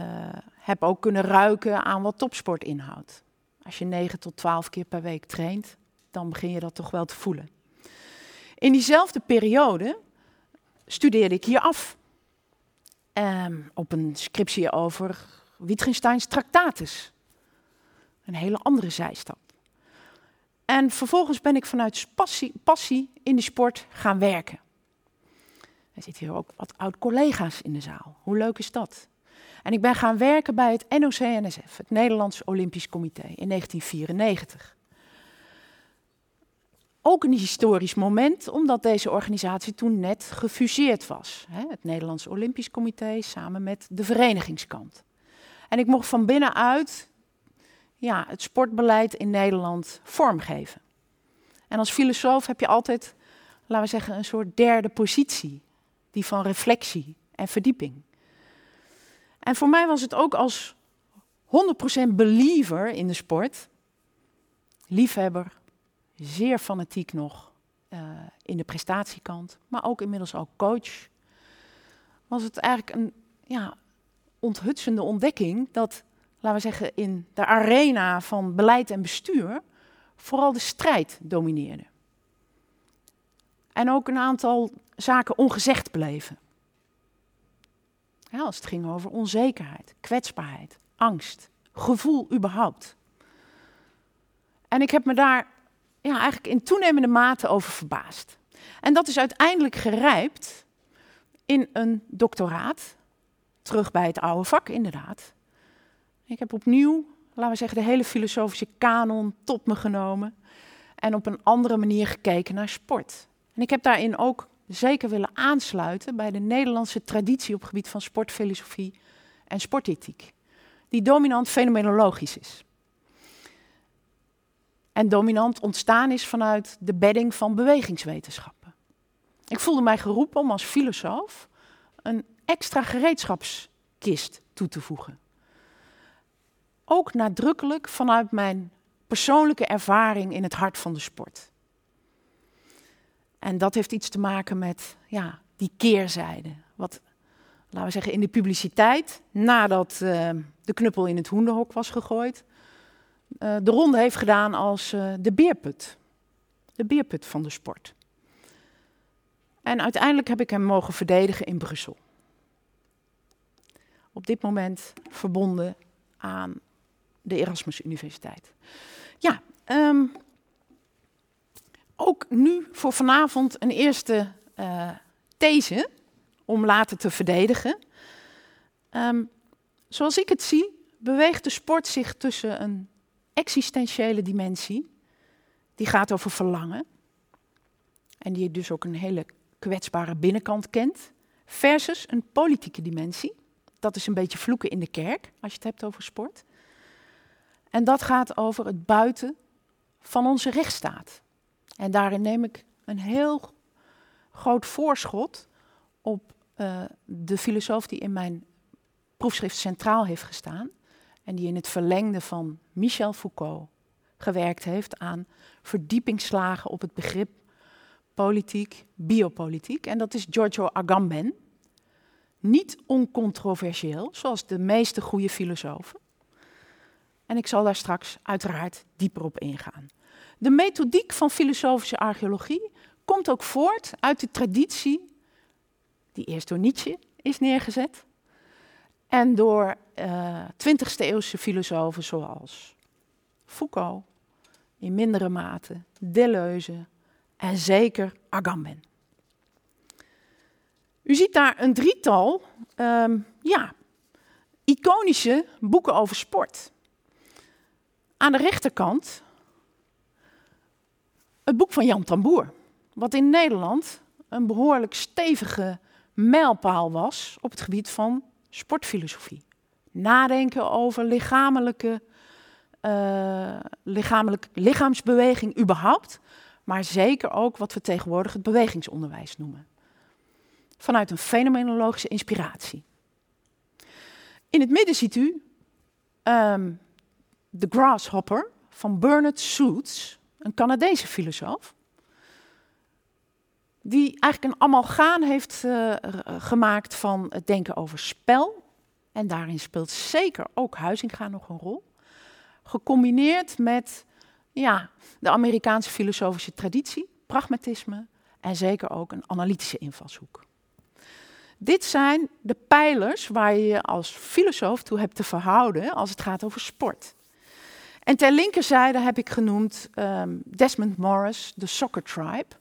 heb ook kunnen ruiken aan wat topsport inhoudt. Als je 9 tot 12 keer per week traint, dan begin je dat toch wel te voelen. In diezelfde periode studeerde ik hier af. Um, op een scriptie over Wittgensteins Tractatus. Een hele andere zijstap. En vervolgens ben ik vanuit passie, in de sport gaan werken. Er zitten hier ook wat oud-collega's in de zaal. Hoe leuk is dat? En ik ben gaan werken bij het NOC-NSF, het Nederlands Olympisch Comité, in 1994. Ook een historisch moment, omdat deze organisatie toen net gefuseerd was. Het Nederlands Olympisch Comité samen met de verenigingskant. En ik mocht van binnenuit ja, het sportbeleid in Nederland vormgeven. En als filosoof heb je altijd, laten we zeggen, een soort derde positie. Die van reflectie en verdieping. En voor mij was het ook als 100% believer in de sport, liefhebber, zeer fanatiek nog uh, in de prestatiekant, maar ook inmiddels ook coach, was het eigenlijk een ja, onthutsende ontdekking dat, laten we zeggen, in de arena van beleid en bestuur vooral de strijd domineerde. En ook een aantal zaken ongezegd bleven. Als het ging over onzekerheid, kwetsbaarheid, angst, gevoel überhaupt. En ik heb me daar ja, eigenlijk in toenemende mate over verbaasd. En dat is uiteindelijk gerijpt in een doctoraat terug bij het oude vak, inderdaad. Ik heb opnieuw, laten we zeggen, de hele filosofische kanon tot me genomen en op een andere manier gekeken naar sport. En ik heb daarin ook zeker willen aansluiten bij de Nederlandse traditie op het gebied van sportfilosofie en sportethiek, die dominant fenomenologisch is. En dominant ontstaan is vanuit de bedding van bewegingswetenschappen. Ik voelde mij geroepen om als filosoof een extra gereedschapskist toe te voegen. Ook nadrukkelijk vanuit mijn persoonlijke ervaring in het hart van de sport. En dat heeft iets te maken met ja, die keerzijde. Wat, laten we zeggen, in de publiciteit, nadat uh, de knuppel in het hoenderhok was gegooid, uh, de ronde heeft gedaan als uh, de beerput. De beerput van de sport. En uiteindelijk heb ik hem mogen verdedigen in Brussel op dit moment verbonden aan de Erasmus Universiteit. Ja, um, ook nu voor vanavond een eerste uh, these om later te verdedigen. Um, zoals ik het zie, beweegt de sport zich tussen een existentiële dimensie, die gaat over verlangen, en die dus ook een hele kwetsbare binnenkant kent, versus een politieke dimensie, dat is een beetje vloeken in de kerk, als je het hebt over sport. En dat gaat over het buiten van onze rechtsstaat. En daarin neem ik een heel groot voorschot op uh, de filosoof die in mijn proefschrift centraal heeft gestaan. En die in het verlengde van Michel Foucault gewerkt heeft aan verdiepingsslagen op het begrip politiek, biopolitiek. En dat is Giorgio Agamben niet oncontroversieel, zoals de meeste goede filosofen. En ik zal daar straks uiteraard dieper op ingaan. De methodiek van filosofische archeologie komt ook voort uit de traditie die eerst door Nietzsche is neergezet en door uh, eh, 20e eeuwse filosofen zoals Foucault, in mindere mate Deleuze en zeker Agamben. U ziet daar een drietal um, ja, iconische boeken over sport. Aan de rechterkant het boek van Jan Tamboer, wat in Nederland een behoorlijk stevige mijlpaal was op het gebied van sportfilosofie. nadenken over lichamelijke, uh, lichamelijk, lichaamsbeweging überhaupt, maar zeker ook wat we tegenwoordig het bewegingsonderwijs noemen. Vanuit een fenomenologische inspiratie. In het midden ziet u um, The Grasshopper van Bernard Suits, een Canadese filosoof die eigenlijk een amalgaan heeft uh, gemaakt van het denken over spel. En daarin speelt zeker ook Huizinga nog een rol. Gecombineerd met ja, de Amerikaanse filosofische traditie, pragmatisme en zeker ook een analytische invalshoek. Dit zijn de pijlers waar je je als filosoof toe hebt te verhouden als het gaat over sport. En ter linkerzijde heb ik genoemd um, Desmond Morris, de Soccer Tribe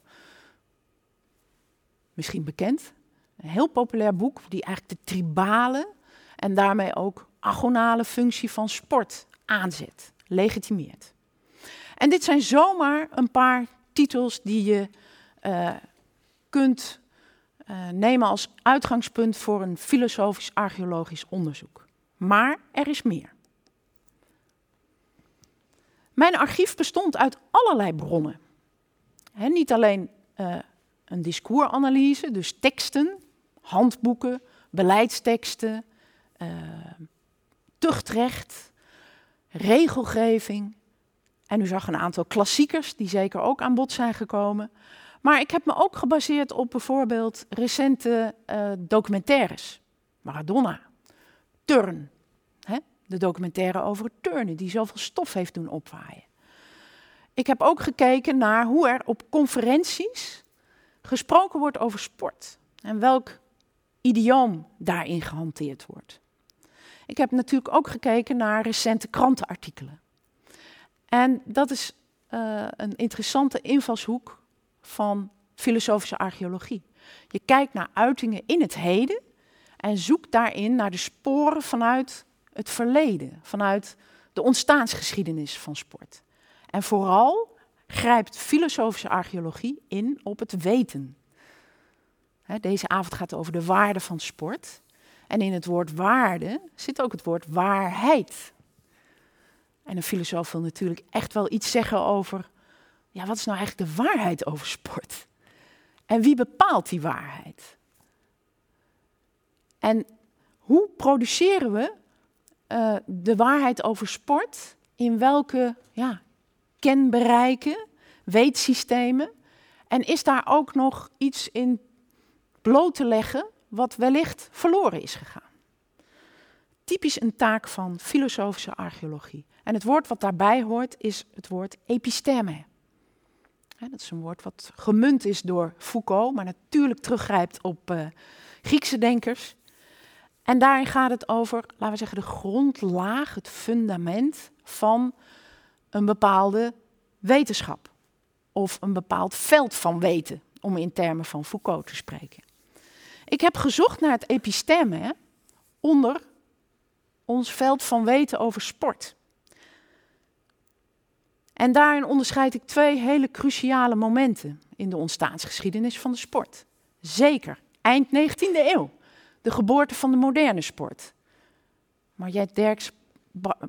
misschien bekend. Een heel populair boek die eigenlijk de tribale en daarmee ook agonale functie van sport aanzet, legitimeert. En dit zijn zomaar een paar titels die je uh, kunt uh, nemen als uitgangspunt voor een filosofisch-archeologisch onderzoek. Maar er is meer. Mijn archief bestond uit allerlei bronnen. Niet alleen uh, een discoursanalyse, dus teksten, handboeken, beleidsteksten, uh, tuchtrecht, regelgeving. En u zag een aantal klassiekers die zeker ook aan bod zijn gekomen. Maar ik heb me ook gebaseerd op bijvoorbeeld recente uh, documentaires. Maradona, Turn? De documentaire over het turnen die zoveel stof heeft doen opwaaien. Ik heb ook gekeken naar hoe er op conferenties gesproken wordt over sport en welk idioom daarin gehanteerd wordt. Ik heb natuurlijk ook gekeken naar recente krantenartikelen. En dat is uh, een interessante invalshoek van filosofische archeologie. Je kijkt naar uitingen in het heden en zoekt daarin naar de sporen vanuit het verleden, vanuit de ontstaansgeschiedenis van sport. En vooral grijpt filosofische archeologie in op het weten. Deze avond gaat over de waarde van sport. En in het woord waarde zit ook het woord waarheid. En een filosoof wil natuurlijk echt wel iets zeggen over, ja, wat is nou eigenlijk de waarheid over sport? En wie bepaalt die waarheid? En hoe produceren we uh, de waarheid over sport? In welke ja, kenbereiken, weetsystemen. En is daar ook nog iets in bloot te leggen wat wellicht verloren is gegaan? Typisch een taak van filosofische archeologie. En het woord wat daarbij hoort is het woord episteme. dat is een woord wat gemunt is door Foucault, maar natuurlijk teruggrijpt op uh, Griekse denkers. En daarin gaat het over, laten we zeggen, de grondlaag, het fundament van een bepaalde wetenschap of een bepaald veld van weten, om in termen van Foucault te spreken. Ik heb gezocht naar het episteme onder ons veld van weten over sport. En daarin onderscheid ik twee hele cruciale momenten in de ontstaansgeschiedenis van de sport. Zeker eind 19e eeuw, de geboorte van de moderne sport. Maar Jet Derks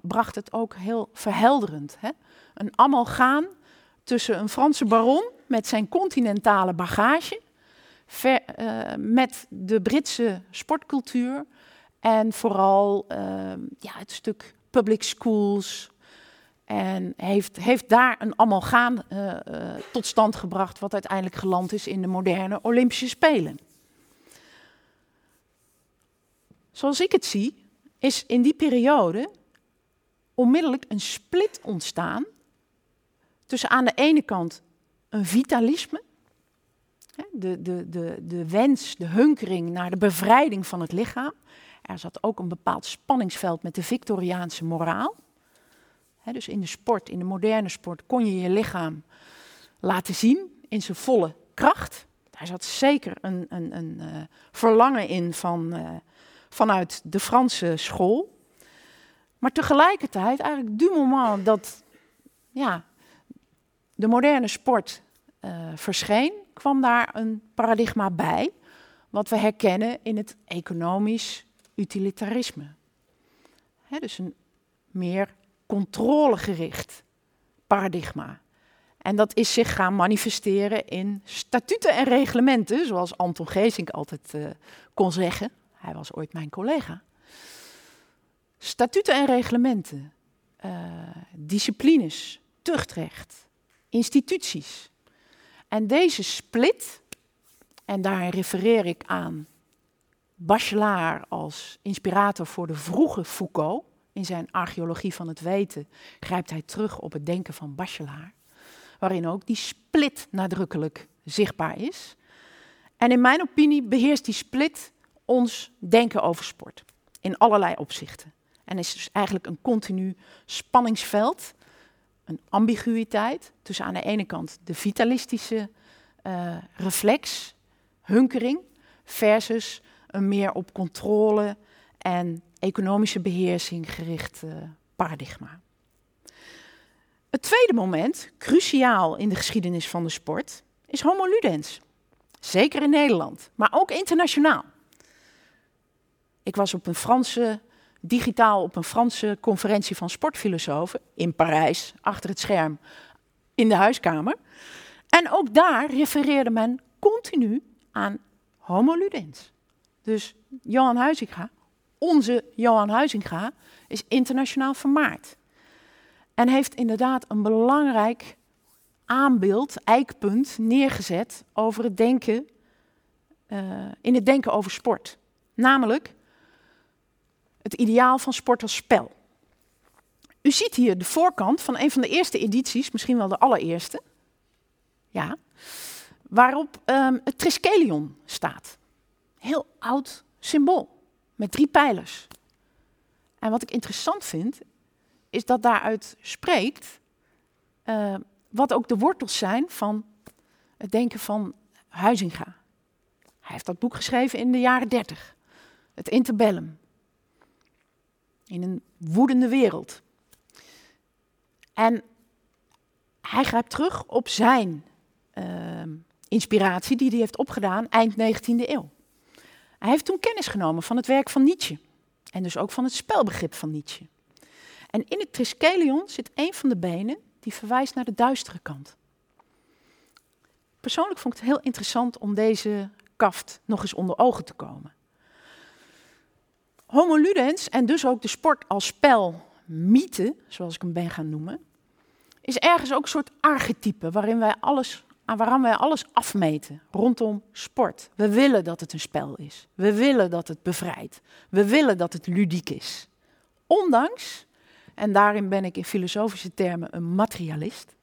bracht het ook heel verhelderend. Hè? Een amalgaan tussen een Franse baron met zijn continentale bagage, uh, met de Britse sportcultuur en vooral uh, ja, het stuk public schools. En heeft, heeft daar een amalgaan uh, tot stand gebracht, wat uiteindelijk geland is in de moderne Olympische Spelen. Zoals ik het zie, is in die periode onmiddellijk een split ontstaan tussen aan de ene kant een vitalisme, de, de, de, de wens, de hunkering naar de bevrijding van het lichaam. Er zat ook een bepaald spanningsveld met de Victoriaanse moraal. dus in de sport, in de moderne sport, kon je je lichaam laten zien in zijn volle kracht. Daar zat zeker een, een, een uh, verlangen in van, uh, vanuit de Franse school. Maar tegelijkertijd, eigenlijk du moment dat ja, de moderne sport uh, verscheen, kwam daar een paradigma bij, wat we herkennen in het economisch utilitarisme. Dus een meer controlegericht paradigma. En dat is zich gaan manifesteren in statuten en reglementen, zoals Anton Geesink altijd uh, kon zeggen. Hij was ooit mijn collega. Statuten en reglementen, uh, disciplines, tuchtrecht, instituties. En deze split, en daar refereer ik aan Bachelard als inspirator voor de vroege Foucault. In zijn Archeologie van het Weten grijpt hij terug op het denken van Bachelard, waarin ook die split nadrukkelijk zichtbaar is. En in mijn opinie beheerst die split ons denken over sport in allerlei opzichten. En is dus eigenlijk een continu spanningsveld, een ambiguïteit tussen aan de ene kant de vitalistische uh, reflex, hunkering, versus een meer op controle en economische beheersing gericht uh, paradigma. Het tweede moment, cruciaal in de geschiedenis van de sport, is homo ludens. Zeker in Nederland, maar ook internationaal. Ik was op een Franse, digitaal op een Franse conferentie van sportfilosofen in Parijs, achter het scherm, in de huiskamer. En ook daar refereerde men continu aan homo ludens. Dus Johan Huizinga, onze Johan Huizinga, is internationaal vermaard. En heeft inderdaad een belangrijk aanbeeld, eikpunt, neergezet over het denken, uh, in het denken over sport. Namelijk het ideaal van sport als spel. U ziet hier de voorkant van een van de eerste edities, misschien wel de allereerste. Ja, waarop um, het Triskelion staat. Heel oud symbool, met drie pijlers. En wat ik interessant vind, is dat daaruit spreekt uh, wat ook de wortels zijn van het denken van Huizinga. Hij heeft dat boek geschreven in de jaren dertig, het interbellum. In een woedende wereld. En hij grijpt terug op zijn uh, inspiratie die hij heeft opgedaan eind 19e eeuw. Hij heeft toen kennis genomen van het werk van Nietzsche. En dus ook van het spelbegrip van Nietzsche. En in het triskelion zit een van de benen die verwijst naar de duistere kant. Persoonlijk vond ik het heel interessant om deze kaft nog eens onder ogen te komen. Homo ludens, en dus ook de sport als spel, mythe, zoals ik hem ben gaan noemen, is ergens ook een soort archetype waarin wij alles waaraan wij alles afmeten rondom sport. We willen dat het een spel is. We willen dat het bevrijdt. We willen dat het ludiek is. Ondanks, en daarin ben ik in filosofische termen een materialist,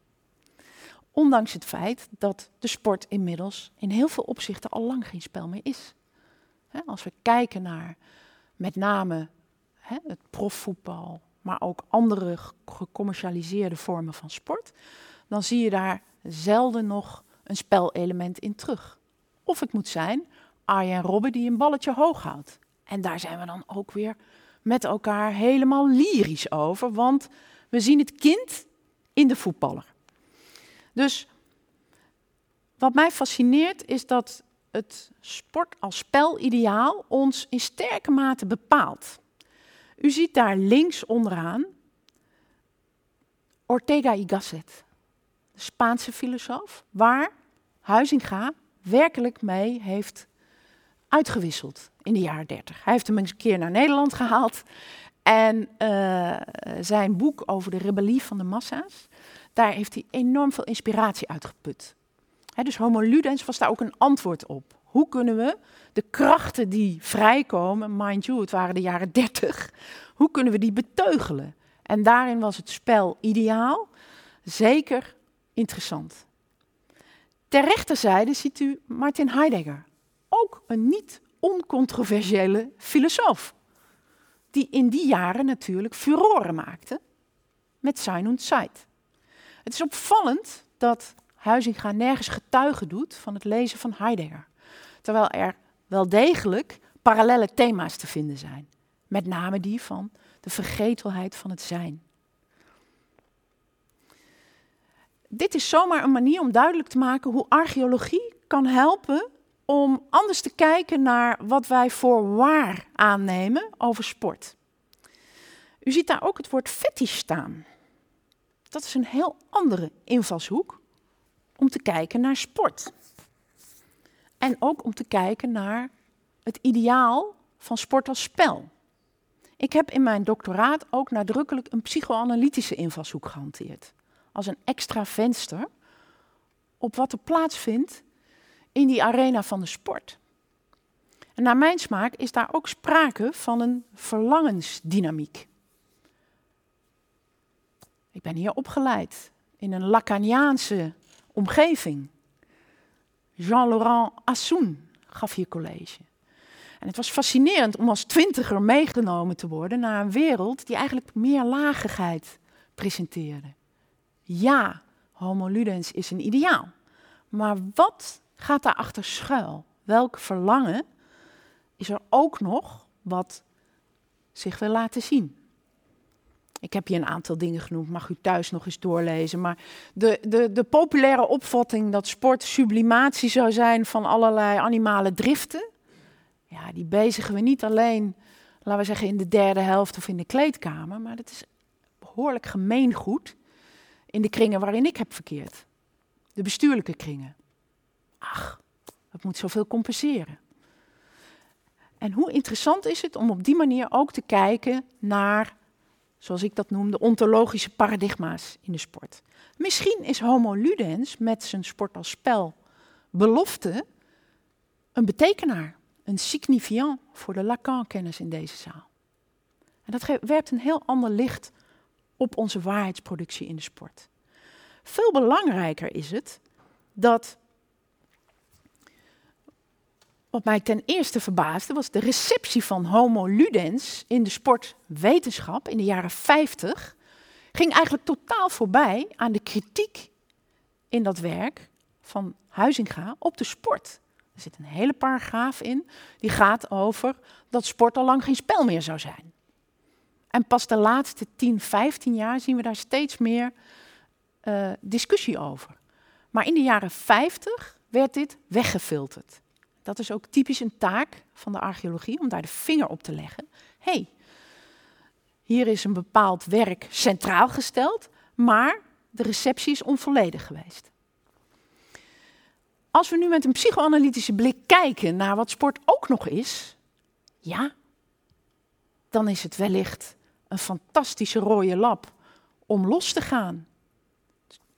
ondanks het feit dat de sport inmiddels in heel veel opzichten al lang geen spel meer is. als we kijken naar met name het profvoetbal, maar ook andere gecommercialiseerde vormen van sport, dan zie je daar zelden nog een spelelement in terug. Of het moet zijn Arjen Robben die een balletje hoog houdt. En daar zijn we dan ook weer met elkaar helemaal lyrisch over, want we zien het kind in de voetballer. Dus wat mij fascineert is dat het sport als spelideaal ons in sterke mate bepaalt. U ziet daar links onderaan Ortega y Gasset. Spaanse filosoof, waar Huizinga werkelijk mee heeft uitgewisseld in de jaren 30. Hij heeft hem eens een keer naar Nederland gehaald en uh, zijn boek over de rebellie van de massa's, daar heeft hij enorm veel inspiratie uitgeput. He, dus Homo Ludens was daar ook een antwoord op. Hoe kunnen we de krachten die vrijkomen, mind you, het waren de jaren 30, hoe kunnen we die beteugelen? En daarin was het spel ideaal, zeker interessant. Ter rechterzijde ziet u Martin Heidegger, ook een niet oncontroversiële filosoof, die in die jaren natuurlijk furoren maakte met Sein und Zeit. Het is opvallend dat Huizinga nergens getuigen doet van het lezen van Heidegger, terwijl er wel degelijk parallele thema's te vinden zijn, met name die van de vergetelheid van het zijn. dit is zomaar een manier om duidelijk te maken hoe archeologie kan helpen om anders te kijken naar wat wij voor waar aannemen over sport. U ziet daar ook het woord fetish staan. Dat is een heel andere invalshoek om te kijken naar sport. En ook om te kijken naar het ideaal van sport als spel. Ik heb in mijn doctoraat ook nadrukkelijk een psychoanalytische invalshoek gehanteerd. Als een extra venster op wat er plaatsvindt in die arena van de sport. En naar mijn smaak is daar ook sprake van een verlangensdynamiek. Ik ben hier opgeleid in een Lacaniaanse omgeving. Jean-Laurent Assoun gaf hier college. En het was fascinerend om als twintiger meegenomen te worden naar een wereld die eigenlijk meer lagigheid presenteerde. Ja, homo ludens is een ideaal. Maar wat gaat daarachter schuil? Welk verlangen is er ook nog wat zich wil laten zien? Ik heb hier een aantal dingen genoemd, mag u thuis nog eens doorlezen. Maar de, de, de populaire opvatting dat sport sublimatie zou zijn van allerlei animale driften, ja, die bezigen we niet alleen, laten we zeggen, in de derde helft of in de kleedkamer, maar dat is behoorlijk gemeengoed in de kringen waarin ik heb verkeerd. De bestuurlijke kringen. Ach, het moet zoveel compenseren. En hoe interessant is het om op die manier ook te kijken naar, zoals ik dat noem, de ontologische paradigma's in de sport. Misschien is Homo ludens met zijn sport als spel belofte een betekenaar, een signifiant voor de Lacan-kennis in deze zaal. En dat werpt een heel ander licht op onze waarheidsproductie in de sport. Veel belangrijker is het dat wat mij ten eerste verbaasde was de receptie van Homo ludens in de sportwetenschap in de jaren 50 ging eigenlijk totaal voorbij aan de kritiek in dat werk van Huizinga op de sport. Er zit een hele paragraaf in die gaat over dat sport al lang geen spel meer zou zijn. En pas de laatste 10, 15 jaar zien we daar steeds meer uh, discussie over. Maar in de jaren 50 werd dit weggefilterd. Dat is ook typisch een taak van de archeologie, om daar de vinger op te leggen. hey, hier is een bepaald werk centraal gesteld, maar de receptie is onvolledig geweest. Als we nu met een psychoanalytische blik kijken naar wat sport ook nog is, ja, dan is het wellicht een fantastische rode lap om los te gaan.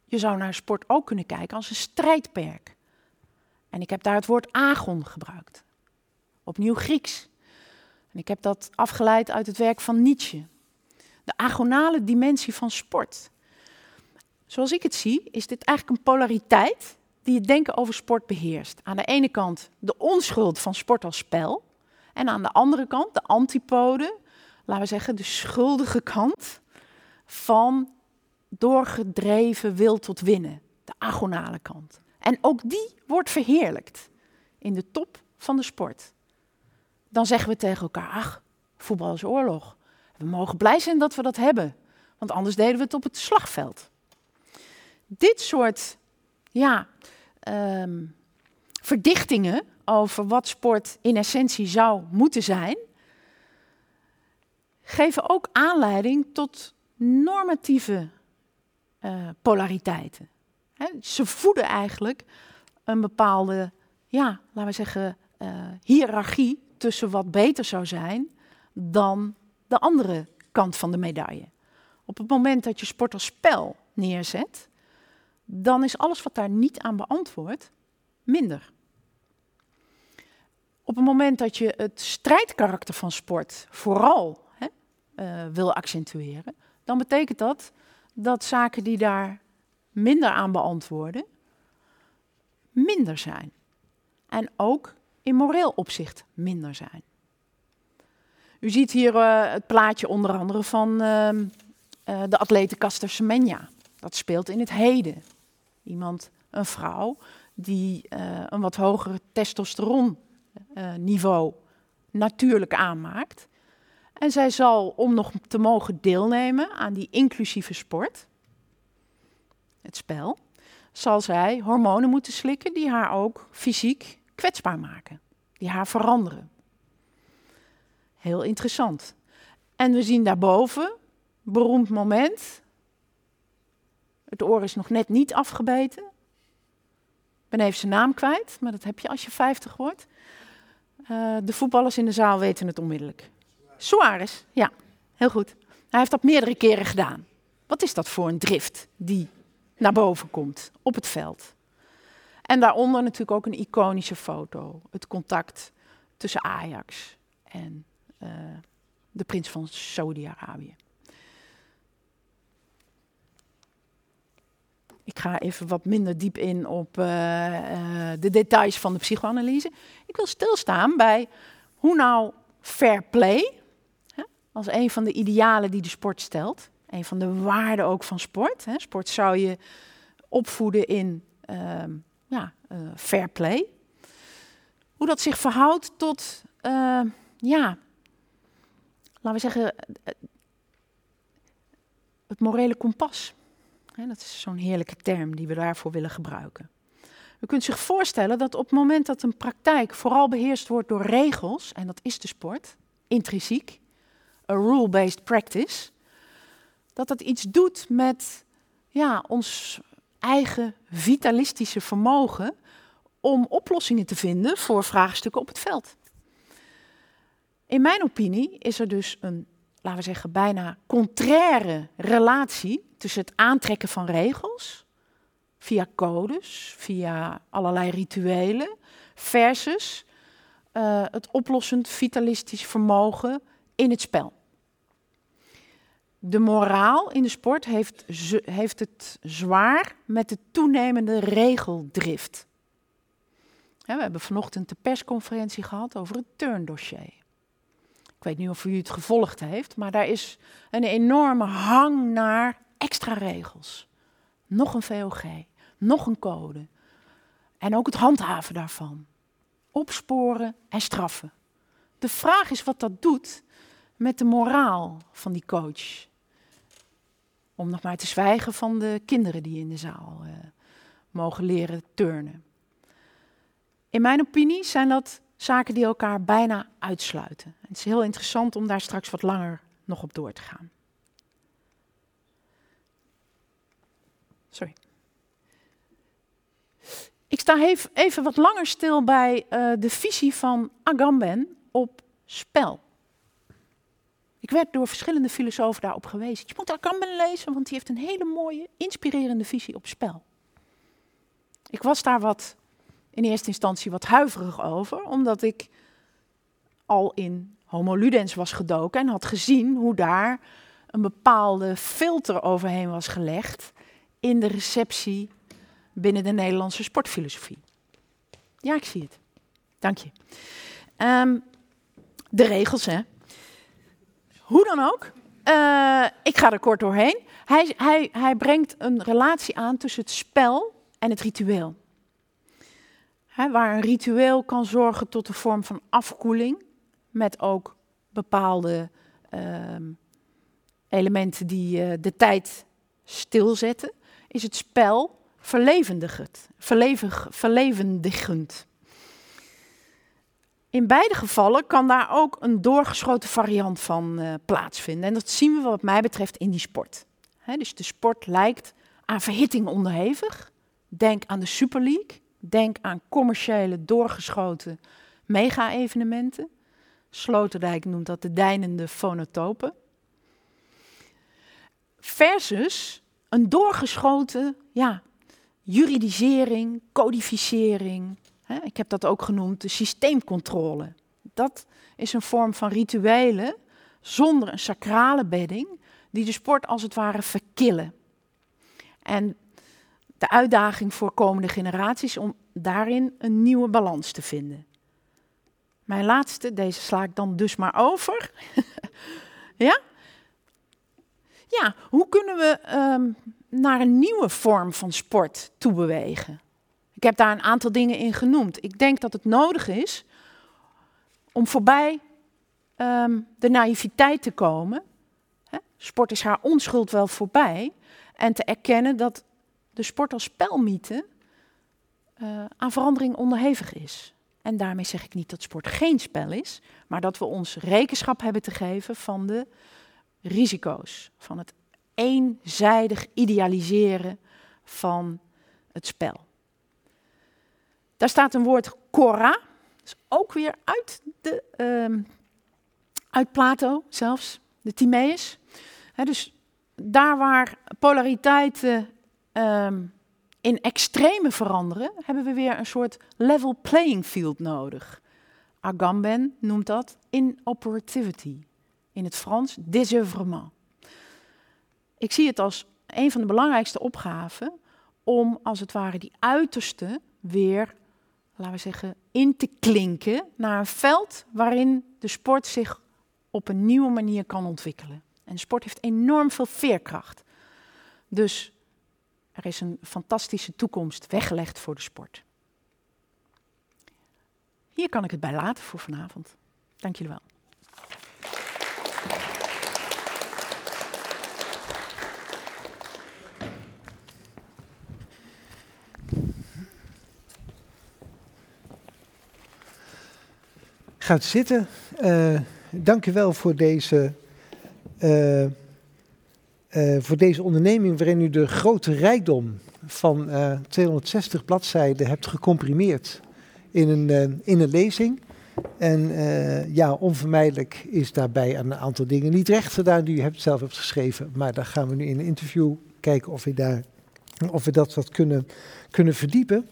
Je zou naar sport ook kunnen kijken als een strijdperk. En ik heb daar het woord agon gebruikt. Opnieuw Grieks. En ik heb dat afgeleid uit het werk van Nietzsche. De agonale dimensie van sport. Zoals ik het zie, is dit eigenlijk een polariteit die het denken over sport beheerst. Aan de ene kant de onschuld van sport als spel. En aan de andere kant de antipode, laten we zeggen de schuldige kant van doorgedreven wil tot winnen. De agonale kant. En ook die wordt verheerlijkt in de top van de sport. Dan zeggen we tegen elkaar, ach, voetbal is oorlog. We mogen blij zijn dat we dat hebben, want anders deden we het op het slagveld. Dit soort ja, ehm, verdichtingen over wat sport in essentie zou moeten zijn, geven ook aanleiding tot normatieve uh, polariteiten ze voeden eigenlijk een bepaalde, ja, laten we zeggen, uh, hiërarchie tussen wat beter zou zijn dan de andere kant van de medaille. Op het moment dat je sport als spel neerzet, dan is alles wat daar niet aan beantwoordt minder. Op het moment dat je het strijdkarakter van sport vooral hè, uh, wil accentueren, dan betekent dat dat zaken die daar minder aan beantwoorden, minder zijn. En ook in moreel opzicht minder zijn. U ziet hier uh, het plaatje onder andere van uh, uh, de atlete Caster Semenya. Dat speelt in het heden. Iemand, een vrouw, die eh, een wat hoger testosteronniveau natuurlijk aanmaakt. En zij zal, om nog te mogen deelnemen aan die inclusieve sport, het spel, zal zij hormonen moeten slikken die haar ook fysiek kwetsbaar maken, die haar veranderen. Heel interessant. En we zien daarboven beroemd moment. Het oor is nog net niet afgebeten. Ben even zijn naam kwijt, maar dat heb je als je 50 wordt. Uh, de voetballers in de zaal weten het onmiddellijk. Suarez, ja, heel goed. Hij heeft dat meerdere keren gedaan. Wat is dat voor een drift die naar boven komt op het veld? En daaronder natuurlijk ook een iconische foto. Het contact tussen Ajax en uh, de prins van Saudi-Arabië. Ik ga even wat minder diep in op uh, uh, de details van de psychoanalyse. Ik wil stilstaan bij hoe nou fair play, hè, als een van de idealen die de sport stelt, een van de waarden ook van sport. Hè. Sport zou je opvoeden in uh, ja, uh, fair play. Hoe dat zich verhoudt tot, uh, ja, laten we zeggen, het morele kompas. Hè, dat is zo'n heerlijke term die we daarvoor willen gebruiken. U kunt zich voorstellen dat op het moment dat een praktijk vooral beheerst wordt door regels, en dat is de sport, intrinsiek, a rule-based practice, dat dat iets doet met ja, ons eigen vitalistische vermogen om oplossingen te vinden voor vraagstukken op het veld. In mijn opinie is er dus een, laten we zeggen, bijna contraire relatie tussen het aantrekken van regels, via codes, via allerlei rituelen, versus uh, het oplossend vitalistisch vermogen in het spel. De moraal in de sport heeft, heeft het zwaar met de toenemende regeldrift. we hebben vanochtend de persconferentie gehad over het turndossier. Ik weet niet of u het gevolgd heeft, maar daar is een enorme hang naar extra regels. Nog een VOG, nog een code. En ook het handhaven daarvan. Opsporen en straffen. De vraag is wat dat doet met de moraal van die coach om nog maar te zwijgen van de kinderen die in de zaal uh, mogen leren turnen. In mijn opinie zijn dat zaken die elkaar bijna uitsluiten. Het is heel interessant om daar straks wat langer nog op door te gaan. Sorry. Ik sta even wat langer stil bij uh, de visie van Agamben op spel. Ik werd door verschillende filosofen daarop gewezen. Je moet Agamben lezen, want die heeft een hele mooie, inspirerende visie op spel. Ik was daar wat, in eerste instantie wat huiverig over, omdat ik al in Homo Ludens was gedoken en had gezien hoe daar een bepaalde filter overheen was gelegd in de receptie binnen de Nederlandse sportfilosofie. Ja, ik zie het. Dank je. Um, de regels, hè. Hoe dan ook, uh, ik ga er kort doorheen. Hij, hij, hij brengt een relatie aan tussen het spel en het ritueel. Waar een ritueel kan zorgen tot een vorm van afkoeling, met ook bepaalde uh, elementen die uh, de tijd stilzetten, is het spel verlevendigend. Verlevendigend. In beide gevallen kan daar ook een doorgeschoten variant van uh, plaatsvinden. En dat zien we wat mij betreft in die sport. Dus de sport lijkt aan verhitting onderhevig. Denk aan de Super League. Denk aan commerciële doorgeschoten mega-evenementen. Sloterdijk noemt dat de deinende fonotopen. Versus een doorgeschoten ja, juridisering, codificering, ik heb dat ook genoemd de systeemcontrole. Dat is een vorm van rituelen zonder een sacrale bedding, die de sport als het ware verkillen. En de uitdaging voor komende generaties om daarin een nieuwe balans te vinden. Mijn laatste, deze sla ik dan dus maar over. ja? Ja, hoe kunnen we um, naar een nieuwe vorm van sport toebewegen? Ik heb daar een aantal dingen in genoemd. Ik denk dat het nodig is om voorbij um, de naïviteit te komen. Hè? Sport is haar onschuld wel voorbij. En te erkennen dat de sport als spelmythe uh, aan verandering onderhevig is. En daarmee zeg ik niet dat sport geen spel is, maar dat we ons rekenschap hebben te geven van de risico's van het eenzijdig idealiseren van het spel. Daar staat een woord cora, is ook weer uit, de, um, uit Plato zelfs, de Timaeus. dus daar waar polariteiten um, in extreme veranderen, hebben we weer een soort level playing field nodig. Agamben noemt dat inoperativity. In het Frans, désœuvrement. Ik zie het als een van de belangrijkste opgaven om als het ware die uiterste weer, laten we zeggen, in te klinken naar een veld waarin de sport zich op een nieuwe manier kan ontwikkelen. En sport heeft enorm veel veerkracht. Dus er is een fantastische toekomst weggelegd voor de sport. Hier kan ik het bij laten voor vanavond. Dank jullie wel. Gaat zitten. Uh, dank u wel voor deze, uh, uh, voor deze onderneming waarin u de grote rijkdom van 260 bladzijden hebt gecomprimeerd in een, in een lezing. En ja, onvermijdelijk is daarbij een aantal dingen niet recht gedaan die u hebt, zelf hebt geschreven. Maar daar gaan we nu in een interview kijken of we, daar, of we dat wat kunnen, kunnen verdiepen.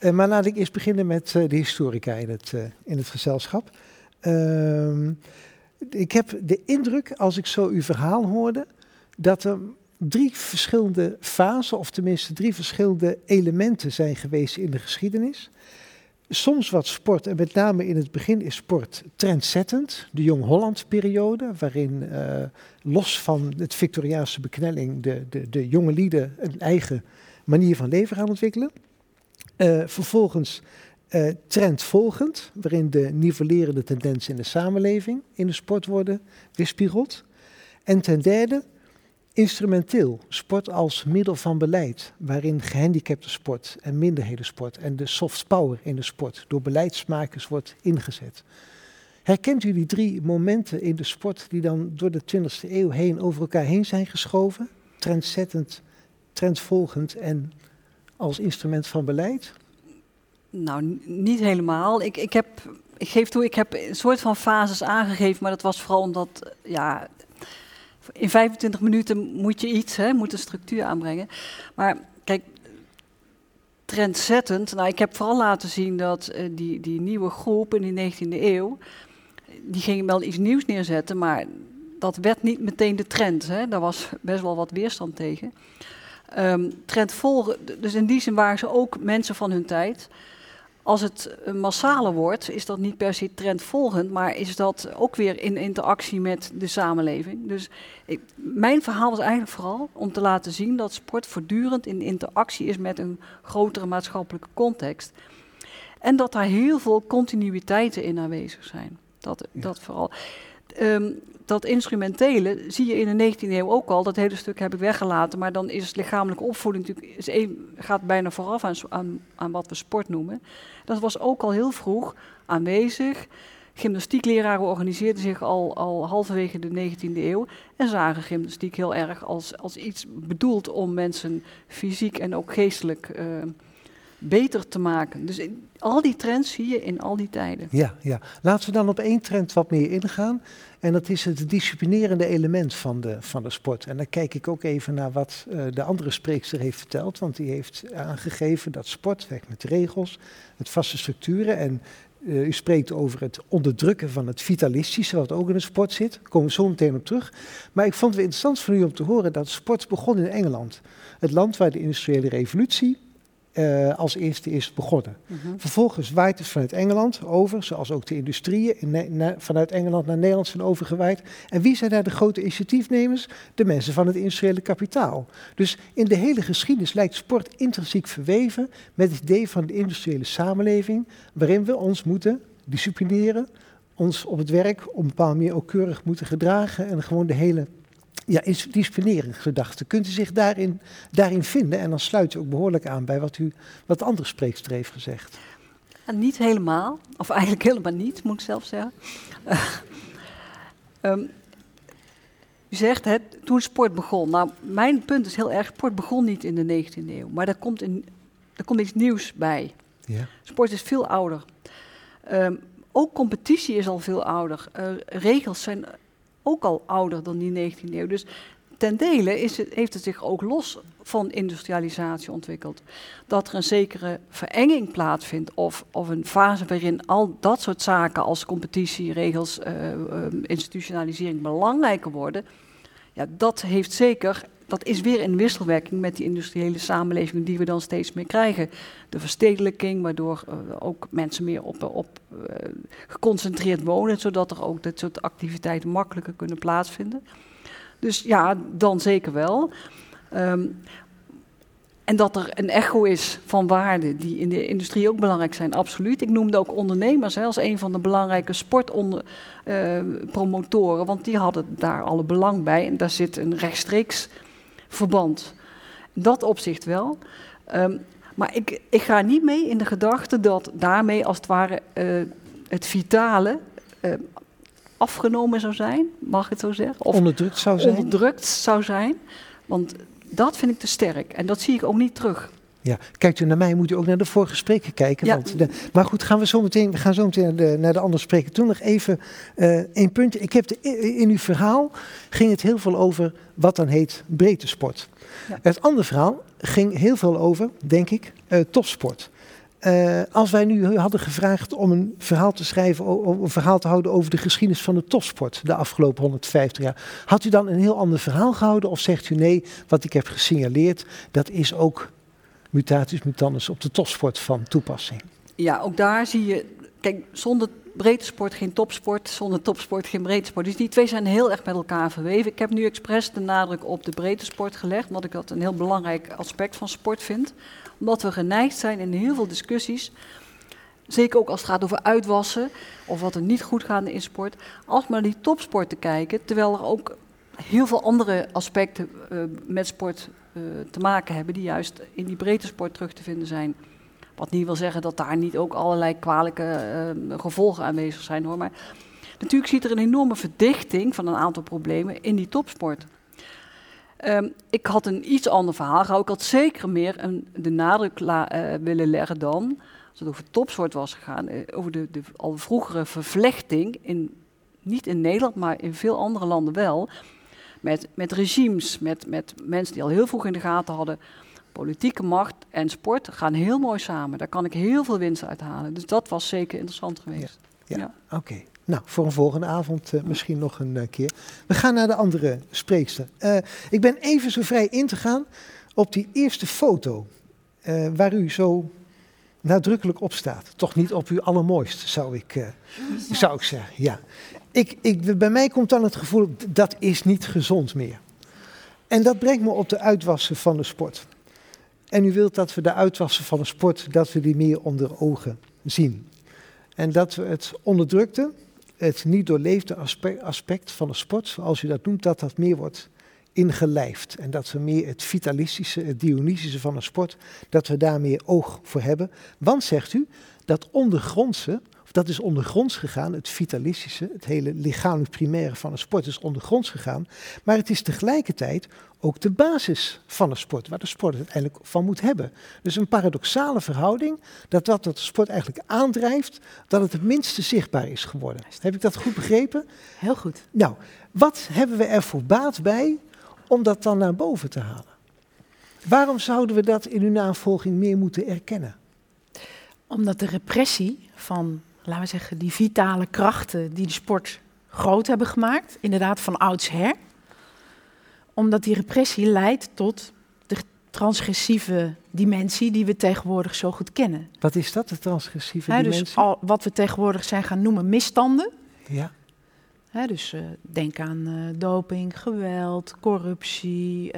Uh, maar laat ik eerst beginnen met uh, de historica in het, uh, in het gezelschap. Ehm, ik heb de indruk, als ik zo uw verhaal hoorde, dat er drie verschillende fasen, of tenminste drie verschillende elementen zijn geweest in de geschiedenis. Soms wat sport, en met name in het begin is sport trendzettend. De Jong-Holland-periode, waarin los van het Victoriaanse beknelling de, de, de jonge lieden een eigen manier van leven gaan ontwikkelen. Uh, vervolgens uh, trendvolgend, waarin de nivellerende tendensen in de samenleving in de sport worden weerspiegeld. En ten derde, instrumenteel, sport als middel van beleid, waarin gehandicapte sport en minderhedensport en de soft power in de sport door beleidsmakers wordt ingezet. Herkent u die drie momenten in de sport die dan door de 20e eeuw heen over elkaar heen zijn geschoven? Trendzettend, trendvolgend en als instrument van beleid? Nou, niet helemaal. Ik, ik, heb, ik geef toe, ik heb een soort van fases aangegeven, maar dat was vooral omdat, ja, in 25 minuten moet je iets, hè, moet een structuur aanbrengen. Maar kijk, trendzettend, nou, ik heb vooral laten zien dat uh, die, die nieuwe groep in de 19e eeuw, die ging wel iets nieuws neerzetten, maar dat werd niet meteen de trend. Hè. Daar was best wel wat weerstand tegen. Um, trend volgen, dus in die zin waren ze ook mensen van hun tijd. Als het massale wordt, is dat niet per se trendvolgend, maar is dat ook weer in interactie met de samenleving. Dus ik, mijn verhaal was eigenlijk vooral om te laten zien dat sport voortdurend in interactie is met een grotere maatschappelijke context. En dat daar heel veel continuïteiten in aanwezig zijn. Dat, dat vooral. Um, dat instrumentele zie je in de 19e eeuw ook al. Dat hele stuk heb ik weggelaten. Maar dan is lichamelijke opvoeding natuurlijk is gaat bijna vooraf aan, aan, aan wat we sport noemen. Dat was ook al heel vroeg aanwezig. Gymnastiekleraren organiseerden zich al, al halverwege de 19e eeuw en zagen gymnastiek heel erg als, als iets bedoeld om mensen fysiek en ook geestelijk uh, beter te maken. Dus al die trends zie je in al die tijden. Ja, ja. Laten we dan op één trend wat meer ingaan. En dat is het disciplinerende element van de, van de sport. En dan kijk ik ook even naar wat uh, de andere spreekster heeft verteld. Want die heeft aangegeven dat sport werkt met regels, met vaste structuren. En uh, u spreekt over het onderdrukken van het vitalistische, wat ook in de sport zit. Daar komen we zo meteen op terug. Maar ik vond het interessant van u om te horen dat sport begon in Engeland. Het land waar de industriële revolutie uh, als eerste is begonnen. Mm -hmm. Vervolgens waait het vanuit Engeland over, zoals ook de industrieën in vanuit Engeland naar Nederland zijn overgewaaid. En wie zijn daar de grote initiatiefnemers? De mensen van het industriële kapitaal. Dus in de hele geschiedenis lijkt sport intrinsiek verweven met het idee van de industriële samenleving, waarin we ons moeten disciplineren, ons op het werk op een bepaalde manier ook keurig moeten gedragen en gewoon de hele ja, disciplineringsgedachte. Kunt u zich daarin, daarin vinden? En dan sluit u ook behoorlijk aan bij wat, u, wat de andere spreekster heeft gezegd. Niet helemaal, of eigenlijk helemaal niet, moet ik zelf zeggen. um, U zegt het, toen sport begon. Nou, mijn punt is heel erg, sport begon niet in de 19e eeuw. Maar er komt, een, er komt iets nieuws bij. Ja. Sport is veel ouder. Ehm, ook competitie is al veel ouder. Uh, regels zijn ook al ouder dan die 19e eeuw. Dus ten dele is het, heeft het zich ook los van industrialisatie ontwikkeld. Dat er een zekere verenging plaatsvindt of, of een fase waarin al dat soort zaken als competitie, regels, uh, uh, institutionalisering belangrijker worden. Ja, dat heeft zeker, dat is weer in wisselwerking met die industriële samenleving die we dan steeds meer krijgen. De verstedelijking, waardoor uh, ook mensen meer op, op geconcentreerd wonen, zodat er ook dit soort activiteiten makkelijker kunnen plaatsvinden. Dus ja, dan zeker wel. Um, en dat er een echo is van waarden die in de industrie ook belangrijk zijn, absoluut. Ik noemde ook ondernemers hè, als een van de belangrijke sportpromotoren, want die hadden daar alle belang bij. En daar zit een rechtstreeks verband. In dat opzicht wel. Um, maar ik, ik, ga niet mee in de gedachte dat daarmee als het ware uh, het vitale uh, afgenomen zou zijn, mag ik het zo zeggen? Of onderdrukt zou zijn. Onderdrukt zou zijn. Want dat vind ik te sterk en dat zie ik ook niet terug. Ja, kijkt u naar mij, moet u ook naar de vorige spreker kijken. Ja. Want de, maar goed, gaan we, zo meteen, we gaan zo meteen naar de, naar de andere spreker. Toen nog even uh, één puntje. Ik heb de, in uw verhaal ging het heel veel over wat dan heet breedte sport. Ja. Het andere verhaal ging heel veel over, denk ik, uh, topsport. Uh, als wij nu hadden gevraagd om een verhaal te schrijven, om een verhaal te houden over de geschiedenis van de topsport de afgelopen 150 jaar, had u dan een heel ander verhaal gehouden? Of zegt u nee, wat ik heb gesignaleerd, dat is ook mutatis mutandis op de topsport van toepassing? Ja, ook daar zie je, kijk, zonder breedte sport geen topsport, zonder topsport geen breedte sport. Dus die twee zijn heel erg met elkaar verweven. Ik heb nu expres de nadruk op de breedte sport gelegd, omdat ik dat een heel belangrijk aspect van sport vind omdat we geneigd zijn in heel veel discussies, zeker ook als het gaat over uitwassen of wat er niet goed gaat in sport, als maar die topsport te kijken, terwijl er ook heel veel andere aspecten uh, met sport uh, te maken hebben, die juist in die breedte sport terug te vinden zijn. Wat niet wil zeggen dat daar niet ook allerlei kwalijke uh, gevolgen aanwezig zijn hoor. Maar natuurlijk ziet er een enorme verdichting van een aantal problemen in die topsport. Um, ik had een iets ander verhaal gehouden. Ik had zeker meer een, de nadruk uh, willen leggen dan, als het over topsoort was gegaan, uh, over de, de, al vroegere vervlechting, in, niet in Nederland, maar in veel andere landen wel, met, met regimes, met, met mensen die al heel vroeg in de gaten hadden, politieke macht en sport gaan heel mooi samen. Daar kan ik heel veel winst uit halen. Dus dat was zeker interessant geweest. Ja, ja. ja. oké. Okay. Nou, voor een volgende avond uh, misschien nog een uh, keer. We gaan naar de andere spreekster. Uh, ik ben even zo vrij in te gaan op die eerste foto. waar u zo nadrukkelijk op staat. Toch niet op uw allermooist, zou ik, zou ik zeggen. Ja. Ik, ik, bij mij komt dan het gevoel, dat is niet gezond meer. En dat brengt me op de uitwassen van de sport. En u wilt dat we de uitwassen van de sport, dat we die meer onder ogen zien. En dat we het onderdrukte, het niet doorleefde aspect, van de sport, zoals u dat noemt, dat dat meer wordt ingelijfd. En dat we meer het vitalistische, het dionysische van de sport, dat we daar meer oog voor hebben. Want, zegt u, dat ondergrondse, dat is ondergronds gegaan, het vitalistische, het hele lichamelijk primaire van de sport is ondergronds gegaan. Maar het is tegelijkertijd ook de basis van de sport, waar de sport het uiteindelijk van moet hebben. Dus een paradoxale verhouding, dat wat de sport eigenlijk aandrijft, dat het het minste zichtbaar is geworden. Heb ik dat goed begrepen? Heel goed. Nou, wat hebben we er voor baat bij om dat dan naar boven te halen? Waarom zouden we dat in uw navolging meer moeten erkennen? Omdat de repressie van, laten we zeggen, die vitale krachten die de sport groot hebben gemaakt, inderdaad van oudsher, omdat die repressie leidt tot de transgressieve dimensie die we tegenwoordig zo goed kennen. Wat is dat, de transgressieve He, dimensie? Dus al, wat we tegenwoordig zijn gaan noemen misstanden. Ja. He, dus uh, denk aan uh, doping, geweld, corruptie, uh,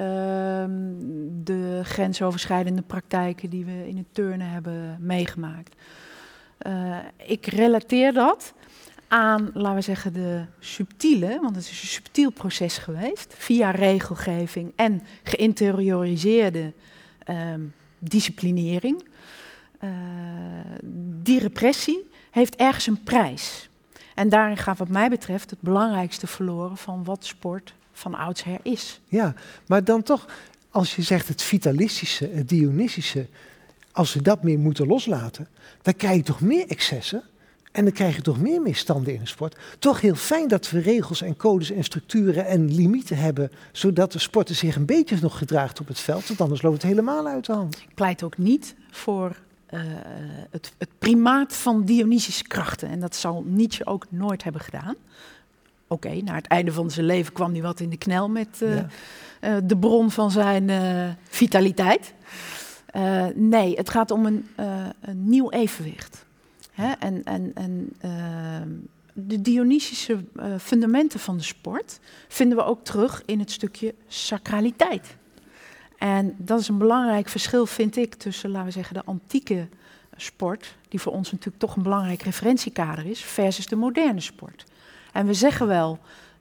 de grensoverschrijdende praktijken die we in het turnen hebben meegemaakt. Uh, ik relateer dat aan, laten we zeggen, de subtiele, want het is een subtiel proces geweest, via regelgeving en geïnterioriseerde um, disciplinering. Uh, die repressie heeft ergens een prijs. En daarin gaat wat mij betreft het belangrijkste verloren van wat sport van oudsher is. Ja, maar dan toch, als je zegt het vitalistische, het dionysische, als we dat meer moeten loslaten, dan krijg je toch meer excessen en dan krijg je toch meer misstanden in de sport. Toch heel fijn dat we regels en codes en structuren en limieten hebben, zodat de sporter zich een beetje nog gedraagt op het veld, want anders loopt het helemaal uit de hand. Ik pleit ook niet voor uh, het, het, primaat van Dionysische krachten. En dat zal Nietzsche ook nooit hebben gedaan. Oké, okay, na het einde van zijn leven kwam hij wat in de knel met uh, ja. uh, de bron van zijn vitaliteit. Nee, het gaat om een, een nieuw evenwicht. Hè? En, en, en ehm, de Dionysische fundamenten van de sport vinden we ook terug in het stukje sacraliteit. En dat is een belangrijk verschil, vind ik, tussen, laten we zeggen, de antieke sport, die voor ons natuurlijk toch een belangrijk referentiekader is, versus de moderne sport. En we zeggen wel,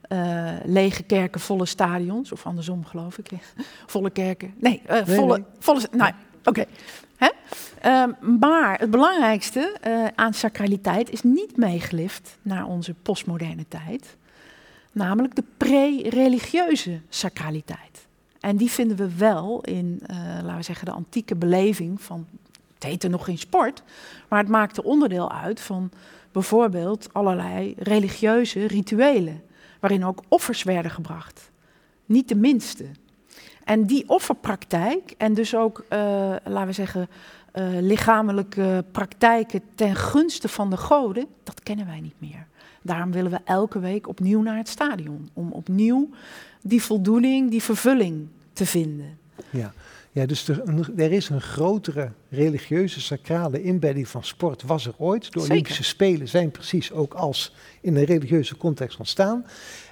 uh, lege kerken, volle stadions, of andersom geloof ik, volle kerken. Nee, uh, volle, nee, nee. volle. Nou, oké. Um, maar het belangrijkste uh, aan sacraliteit is niet meegelift naar onze postmoderne tijd, namelijk de pre-religieuze sacraliteit. En die vinden we wel in, uh, laten we zeggen, de antieke beleving van. Het heette nog geen sport, maar het maakte onderdeel uit van bijvoorbeeld allerlei religieuze rituelen, waarin ook offers werden gebracht. Niet de minste. En die offerpraktijk, en dus ook, uh, laten we zeggen, uh, lichamelijke praktijken ten gunste van de goden, dat kennen wij niet meer. Daarom willen we elke week opnieuw naar het stadion, om opnieuw die voldoening, die vervulling te vinden. Ja, ja dus er, er is een grotere religieuze, sacrale inbedding van sport, was er ooit. De Zeker. Olympische Spelen zijn precies ook als in een religieuze context ontstaan.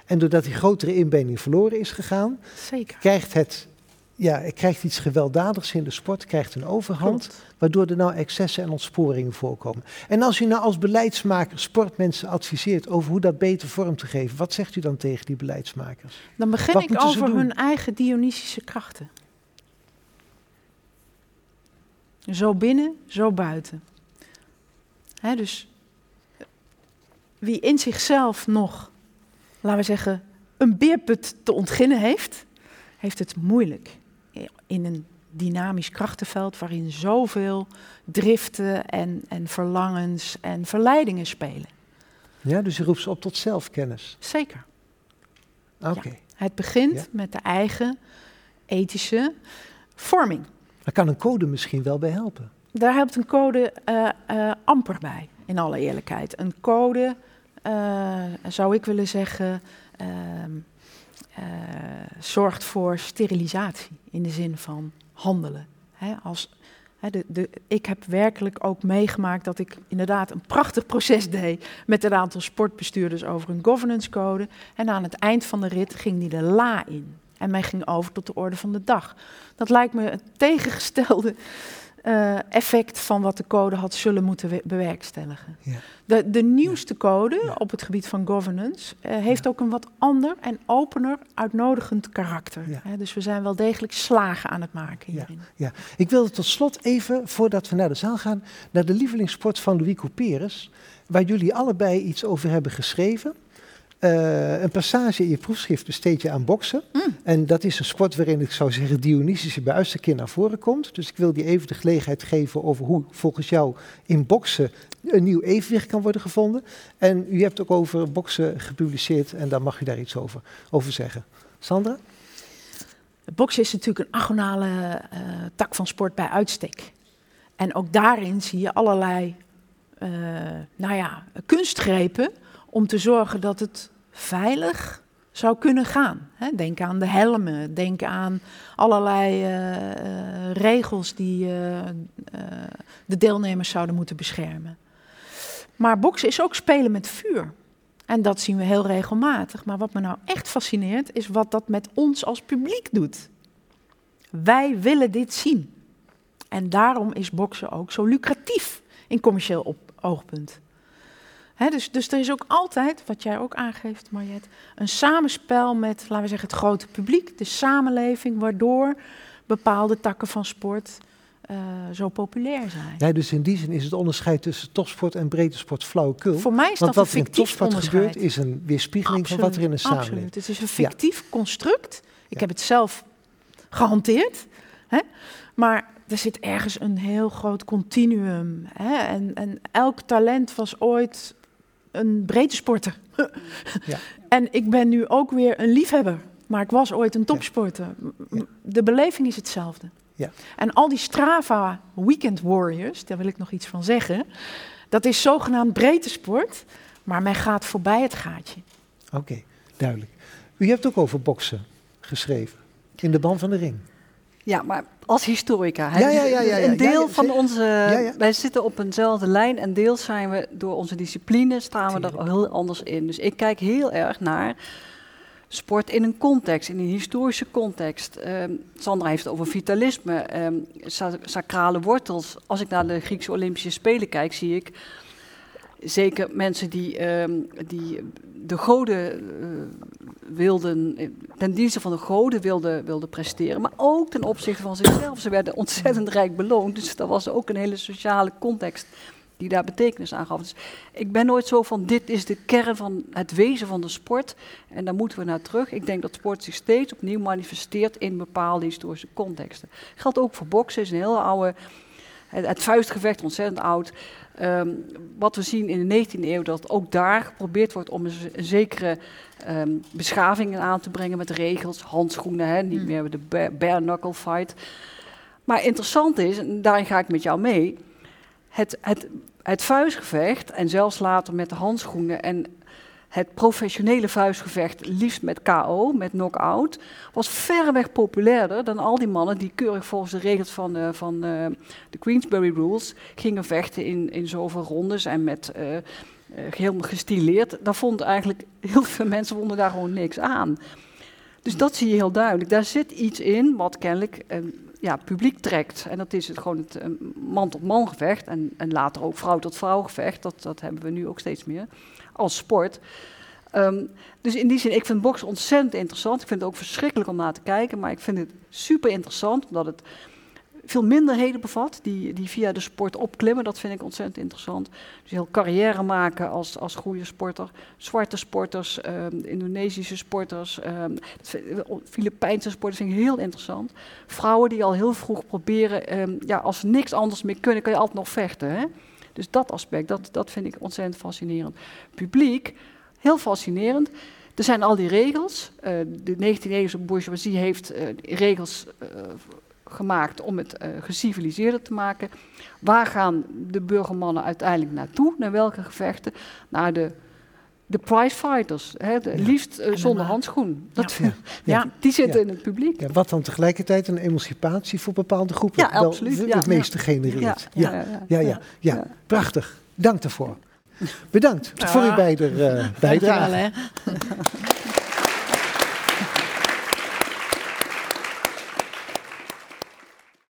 En doordat die grotere inbedding verloren is gegaan, Zeker. krijgt het ja, krijgt iets gewelddadigs in de sport, krijgt een overhand, Klopt. waardoor er nou excessen en ontsporingen voorkomen. En als u nou als beleidsmaker sportmensen adviseert over hoe dat beter vorm te geven, wat zegt u dan tegen die beleidsmakers? Dan begin Wat ik over hun eigen Dionysische krachten. Zo binnen, zo buiten. Hè, dus wie in zichzelf nog, laten we zeggen, een beerput te ontginnen heeft, heeft het moeilijk in een dynamisch krachtenveld waarin zoveel driften en, en verlangens en verleidingen spelen. Ja, dus u roept ze op tot zelfkennis. Zeker. Oké. Het begint Ja. met de eigen ethische vorming. Daar kan een code misschien wel bij helpen. Daar helpt een code eh, eh, amper bij, in alle eerlijkheid. Een code, eh, zou ik willen zeggen, ehm, eh, zorgt voor sterilisatie in de zin van handelen. Als, de, de, ik heb werkelijk ook meegemaakt dat ik inderdaad een prachtig proces deed met een aantal sportbestuurders over een governance code. En aan het eind van de rit ging die de la in. En men ging over tot de orde van de dag. Dat lijkt me het tegengestelde eh, effect van wat de code had zullen moeten we- bewerkstelligen. Ja. De, de nieuwste code Ja. op het gebied van governance eh, heeft ook een wat ander en opener, uitnodigend karakter. Ja. Hè, dus we zijn wel degelijk slagen aan het maken Ja. hierin. Ik wilde tot slot even, voordat we naar de zaal gaan, naar de lievelingssport van Louis Couperus, waar jullie allebei iets over hebben geschreven. Eh, een passage in je proefschrift besteed je aan boksen. Mm. En dat is een sport waarin ik zou zeggen Dionysische bij keer naar voren komt. Dus ik wil die even de gelegenheid geven over hoe volgens jou in boksen een nieuw evenwicht kan worden gevonden. En u hebt ook over boksen gepubliceerd en dan mag u daar iets over, over zeggen. Sandra? Boksen is natuurlijk een agonale eh, tak van sport bij uitstek. En ook daarin zie je allerlei eh, nou ja, kunstgrepen om te zorgen dat het veilig zou kunnen gaan. Denk aan de helmen, denk aan allerlei eh, eh, regels die eh, de deelnemers zouden moeten beschermen. Maar boksen is ook spelen met vuur. En dat zien we heel regelmatig. Maar wat me nou echt fascineert, is wat dat met ons als publiek doet. Wij willen dit zien. En daarom is boksen ook zo lucratief in commercieel op, oogpunt. Dus, dus er is ook altijd, wat jij ook aangeeft, Mariette, een samenspel met, laten we zeggen, het grote publiek, de samenleving, waardoor bepaalde takken van sport eh, zo populair zijn. Ja, dus in die zin is het onderscheid tussen topsport en breedte sport flauwekul. Voor mij is Want dat een wat in fictief topsport gebeurt is een weerspiegeling van wat er in een samenleving Absoluut. Het is een fictief construct. Ik heb het zelf gehanteerd. Hè? Maar er zit ergens een heel groot continuum. Hè? En, en elk talent was ooit een breedte sporter. Ja. En ik ben nu ook weer een liefhebber. Maar ik was ooit een topsporter. Ja. De beleving is hetzelfde. Ja. En al die Strava Weekend Warriors, daar wil ik nog iets van zeggen. Dat is zogenaamd breedte sport. Maar men gaat voorbij het gaatje. Oké, duidelijk. U hebt ook over boksen geschreven. In de ban van de ring. Ja, maar als historica. Hè, Ja, dus ja, ja, ja, ja. Een deel van onze. ja. Wij zitten op eenzelfde lijn en deels zijn we door onze discipline staan we er heel anders in. Dus ik kijk heel erg naar sport in een context, in een historische context. Ehm, Sandra heeft het over vitalisme, ehm, sa- sacrale wortels. Als ik naar de Griekse Olympische Spelen kijk, zie ik zeker mensen die, ehm, die de goden eh, wilden, eh, ten dienste van de goden wilden, wilden presteren, maar ook ten opzichte van zichzelf. Ze werden ontzettend rijk beloond, dus dat was ook een hele sociale context die daar betekenis aan gaf. Dus ik ben nooit zo van, dit is de kern van het wezen van de sport en daar moeten we naar terug. Ik denk dat sport zich steeds opnieuw manifesteert in bepaalde historische contexten. Geldt ook voor boksen, is een heel oude, het, het vuistgevecht, ontzettend oud. Ehm, wat we zien in de 19e eeuw, dat ook daar geprobeerd wordt om een, zekere ehm, beschaving aan te brengen met regels, handschoenen, hè, niet Mm. meer de ba- bare knuckle fight. Maar interessant is, en daarin ga ik met jou mee, het, het, het vuistgevecht en zelfs later met de handschoenen en het professionele vuistgevecht, liefst met KO, met knock-out, was verreweg populairder dan al die mannen die keurig volgens de regels van, eh, van eh, de Queensberry Rules gingen vechten in, in zoveel rondes en met eh, eh, helemaal gestileerd. Daar vonden eigenlijk heel veel mensen vonden daar gewoon niks aan. Dus dat zie je heel duidelijk. Daar zit iets in wat kennelijk eh, ja, publiek trekt. En dat is het gewoon het eh, man-tot-man gevecht. En, en later ook vrouw-tot-vrouw gevecht. Dat, dat hebben we nu ook steeds meer als sport. Ehm, dus in die zin, ik vind boksen ontzettend interessant. Ik vind het ook verschrikkelijk om naar te kijken. Maar ik vind het super interessant, omdat het veel minderheden bevat die, die via de sport opklimmen. Dat vind ik ontzettend interessant. Dus heel carrière maken als, als goede sporter. Zwarte sporters, ehm, Indonesische sporters, ehm, vind- Filipijnse sporters vind ik heel interessant. Vrouwen die al heel vroeg proberen, ja, als ze niks anders meer kunnen, kan je altijd nog vechten. Hè? Dus dat aspect, dat, dat vind ik ontzettend fascinerend. Publiek, heel fascinerend. Er zijn al die regels. Eh, de 19e-eeuwse bourgeoisie heeft eh, regels eh, gemaakt om het geciviliseerder te maken. Waar gaan de burgermannen uiteindelijk naartoe? Naar welke gevechten? Naar de, de prizefighters. Hè, de, Ja. Liefst eh, zonder handschoen. Dat, Ja. Ja. Die zitten Ja. in het publiek. Ja, wat dan tegelijkertijd een emancipatie voor bepaalde groepen Ja, wel absoluut, het ja. meeste genereert. Ja, Ja, ja, ja, ja, ja, ja. prachtig. Dank daarvoor. Bedankt Ja. voor uw beider, eh, bijdrage. Dankjewel, hè.